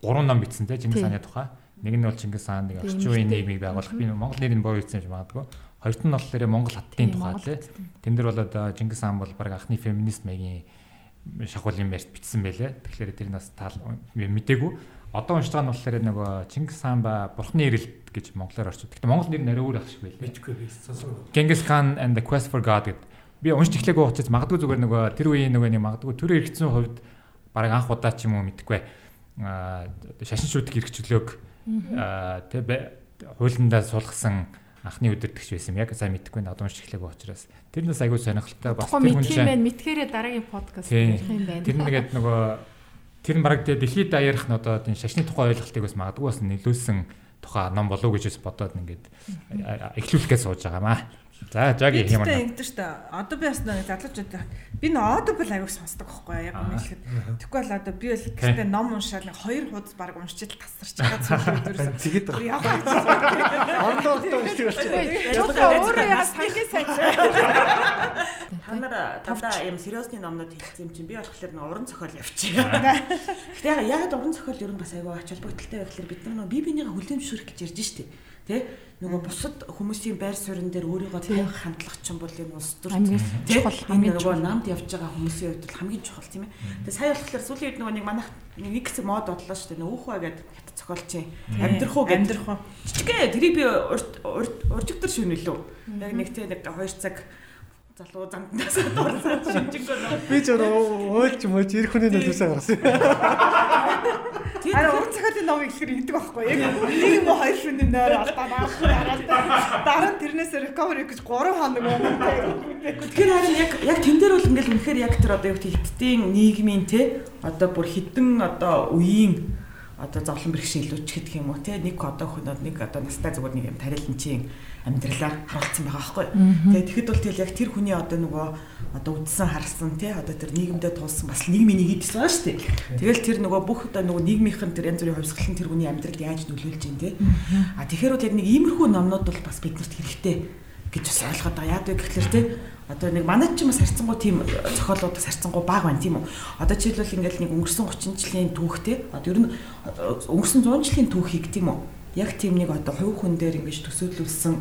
гурван ном бичсэн те Чингис хааны тухай. Нэг нь бол Чингис хаан нэг орчин үеийн нийгмийг байгуулах. Би Монгол нэрийн боо хийсэн юм шиг магадгүй Хоёрт нь болохоор Монгол хаттын тухай тий. Тэн дээр бол одоо Чингис хаан бол баг анхны феминист маягийн шахуулын ярьт бичсэн байлээ. Тэгэхээр тэр нас таал мдээгүй. Одоо уншиж байгаа нь болохоор нөгөө Чингис хаан ба Бурхны ирэлт гэж монголоор орчив. Гэхдээ монгол нэр нь арай өөр ах шиг байлээ. Мэдгүй би сонсоо. Genghis Khan and the Quest for God гэдэг. Би уншиж эхлэегүй учраас магадгүй зүгээр нөгөө тэр үеийн нөгөө нэг магадгүй төр хэрэгцсэн хувьд баг анх удаа ч юм уу мэдгүй. Аа шашин шүтг хэрэгчлөөг аа тэг хуулиндаа суулгасан анхны үдирдэгч байсан юм. Яг сайн мэдэхгүй надад уншиж эхлэх учраас тэрнээс айгүй сонирхолтой бас тэр хүн чинь мэдхиймээ мэдхээрээ дараагийн подкаст хийх юм байна. Тэр нэгэд нөгөө тэр нь бараг дэлхийд аярах нь одоо энэ шашны тухай ойлголтыг бас магадгүй бас нөлөөсөн тухай ном болов гэж бодоод ингээд эхлүүлэхээ сууж байгаа маа. За жаги юм аа. Тэгтээ шүү дээ. Одоо би бас нэг залуучууд би н Audible аяг сонсдог байхгүй яг үнэхээр. Тэгэхгүй бол одоо би бол гэхдээ ном уншаад нэг хоёр хуудас баг уншиж тасарч байгаа зүйл үү. Тэгээд байгаа. Ондоо ондоо уншиж болчихсон. Өөрөө яг сангийн сайт. Та нар тавда юм сериусны номнууд хэлсэн юм чинь би болохоор нэг уран зохиол явчихъя. Гэтэ яг уран зохиол ер нь бас аягүй ач холбогдолтой байх хэрэг бид нар би бинийгээ зөвшөөрөх гэж ярьж штеп. Тэ? Нөгөө бусад хүмүүсийн байр суурин дээр өөрийгөө тавих хандлага ч юм бол энэ улс төр чухал хамгийн нөгөө намд явж байгаа хүмүүсийн хувьд бол хамгийн чухал тийм ээ. Тэгээ сая болохоор сүүлийн үед нөгөө нэг манайх нэг хэсэг мод бодлоо шүү дээ. Өөхөө гэдэг хят цохолчин. Амьдрахуу амьдрахуу. Жижигхэн тэрийг би уржигдэр шүнэлөө. Яг нэг тийм нэг 2 цаг залуу замднаас дурсаад шинжэнгөө нөө. Би ч ойлж мөж ирэх хүний нөлөөсөө гаргасан. Харин уран зохиолын ном ихлэхэр ингэдэг байхгүй яг. Нэг юм уу хоёр шөнө нойр алдаа дараа нь тэрнээс recovery гэж 3 хоног өмнө Тэгэхээр харин яг яг тэн дээр бол ингээл үнэхээр яг тэр одоо юу гэх хиттийн нийгмийн те одоо бүр хідэн одоо үеийн одоо зовлон бэрхшээл илүүч гэдэг юм уу те нэг одоо хөнөөд нэг одоо настай зүгээр нэг юм тариланчийн амьдралаар харуулсан байгаа байхгүй. Тэгээ тэгэхэд бол тэгэл яг тэр хүний одоо нөгөө одоо үдсэн харсан те одоо тэр нийгэмдээ тулсан бас нийгмийн нэг идсэн байгаа шүү дээ. Тэгэл тэр нөгөө бүх одоо нөгөө нийгмийнхэн тэр янз бүрийн хувьсгалын тэр хүний амьдралд яаж нөлөөлж ин те. А тэгэхээр бол яг нэг иймэрхүү номнууд бол бас биднэрт хэрэгтэй гэж бас ойлгоод байгаа. Яг гэхэлэр те одоо нэг манайд ч юм бас харьцангуй тийм зохиолууд бас харьцангуй баг байна тийм үү. Одоо жишээлбэл ингээл нэг өнгөрсөн 30 жилийн түүхтэй одоо ер нь өнгөрсөн 100 жилийн түүхийг тийм үү. Яг тийм нэг одоо хувь хүн дээр ингэж төсөөлүүлсэн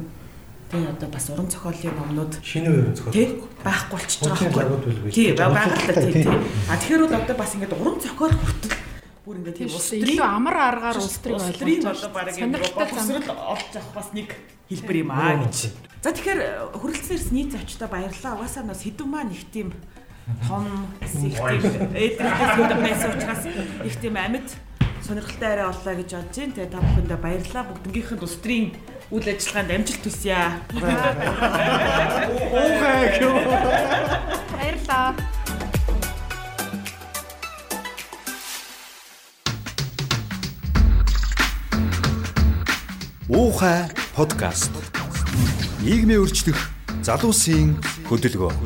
тий одоо бас уран зохиолын номнууд Шинэ үеийн зохиол. тий байхгүй болчихж байгаа лагууд байлгүй. Тий байгаа л тий. А тэгэхээр бол одоо бас ингээд уран зохиол хүртэл бүр ингээд тийм улс илүү төрийн амар аргаар улс төрийг ойлгож одоо баг сонирхолтой ингээд боловсрол олж авах бас нэг хэлбэр юм аа гэж. За тэгэхээр хүрэлцээрс нийт зочтой баярлалаа. Угаасаа нас хэдэн маань их тийм том тийм эдрээс хөдөө байсан учраас их тийм амьд сонирхолтой арай оллоо гэж бодож байна. Тэгээ та бүхэндээ баярлалаа. Бүгднгийнх нь улс төрийн үйл ажиллагаанд амжилт хүсье. Баярлаа. Уухай подкаст. Нийгмийн өөрчлөх залуусын хөдөлгөөн.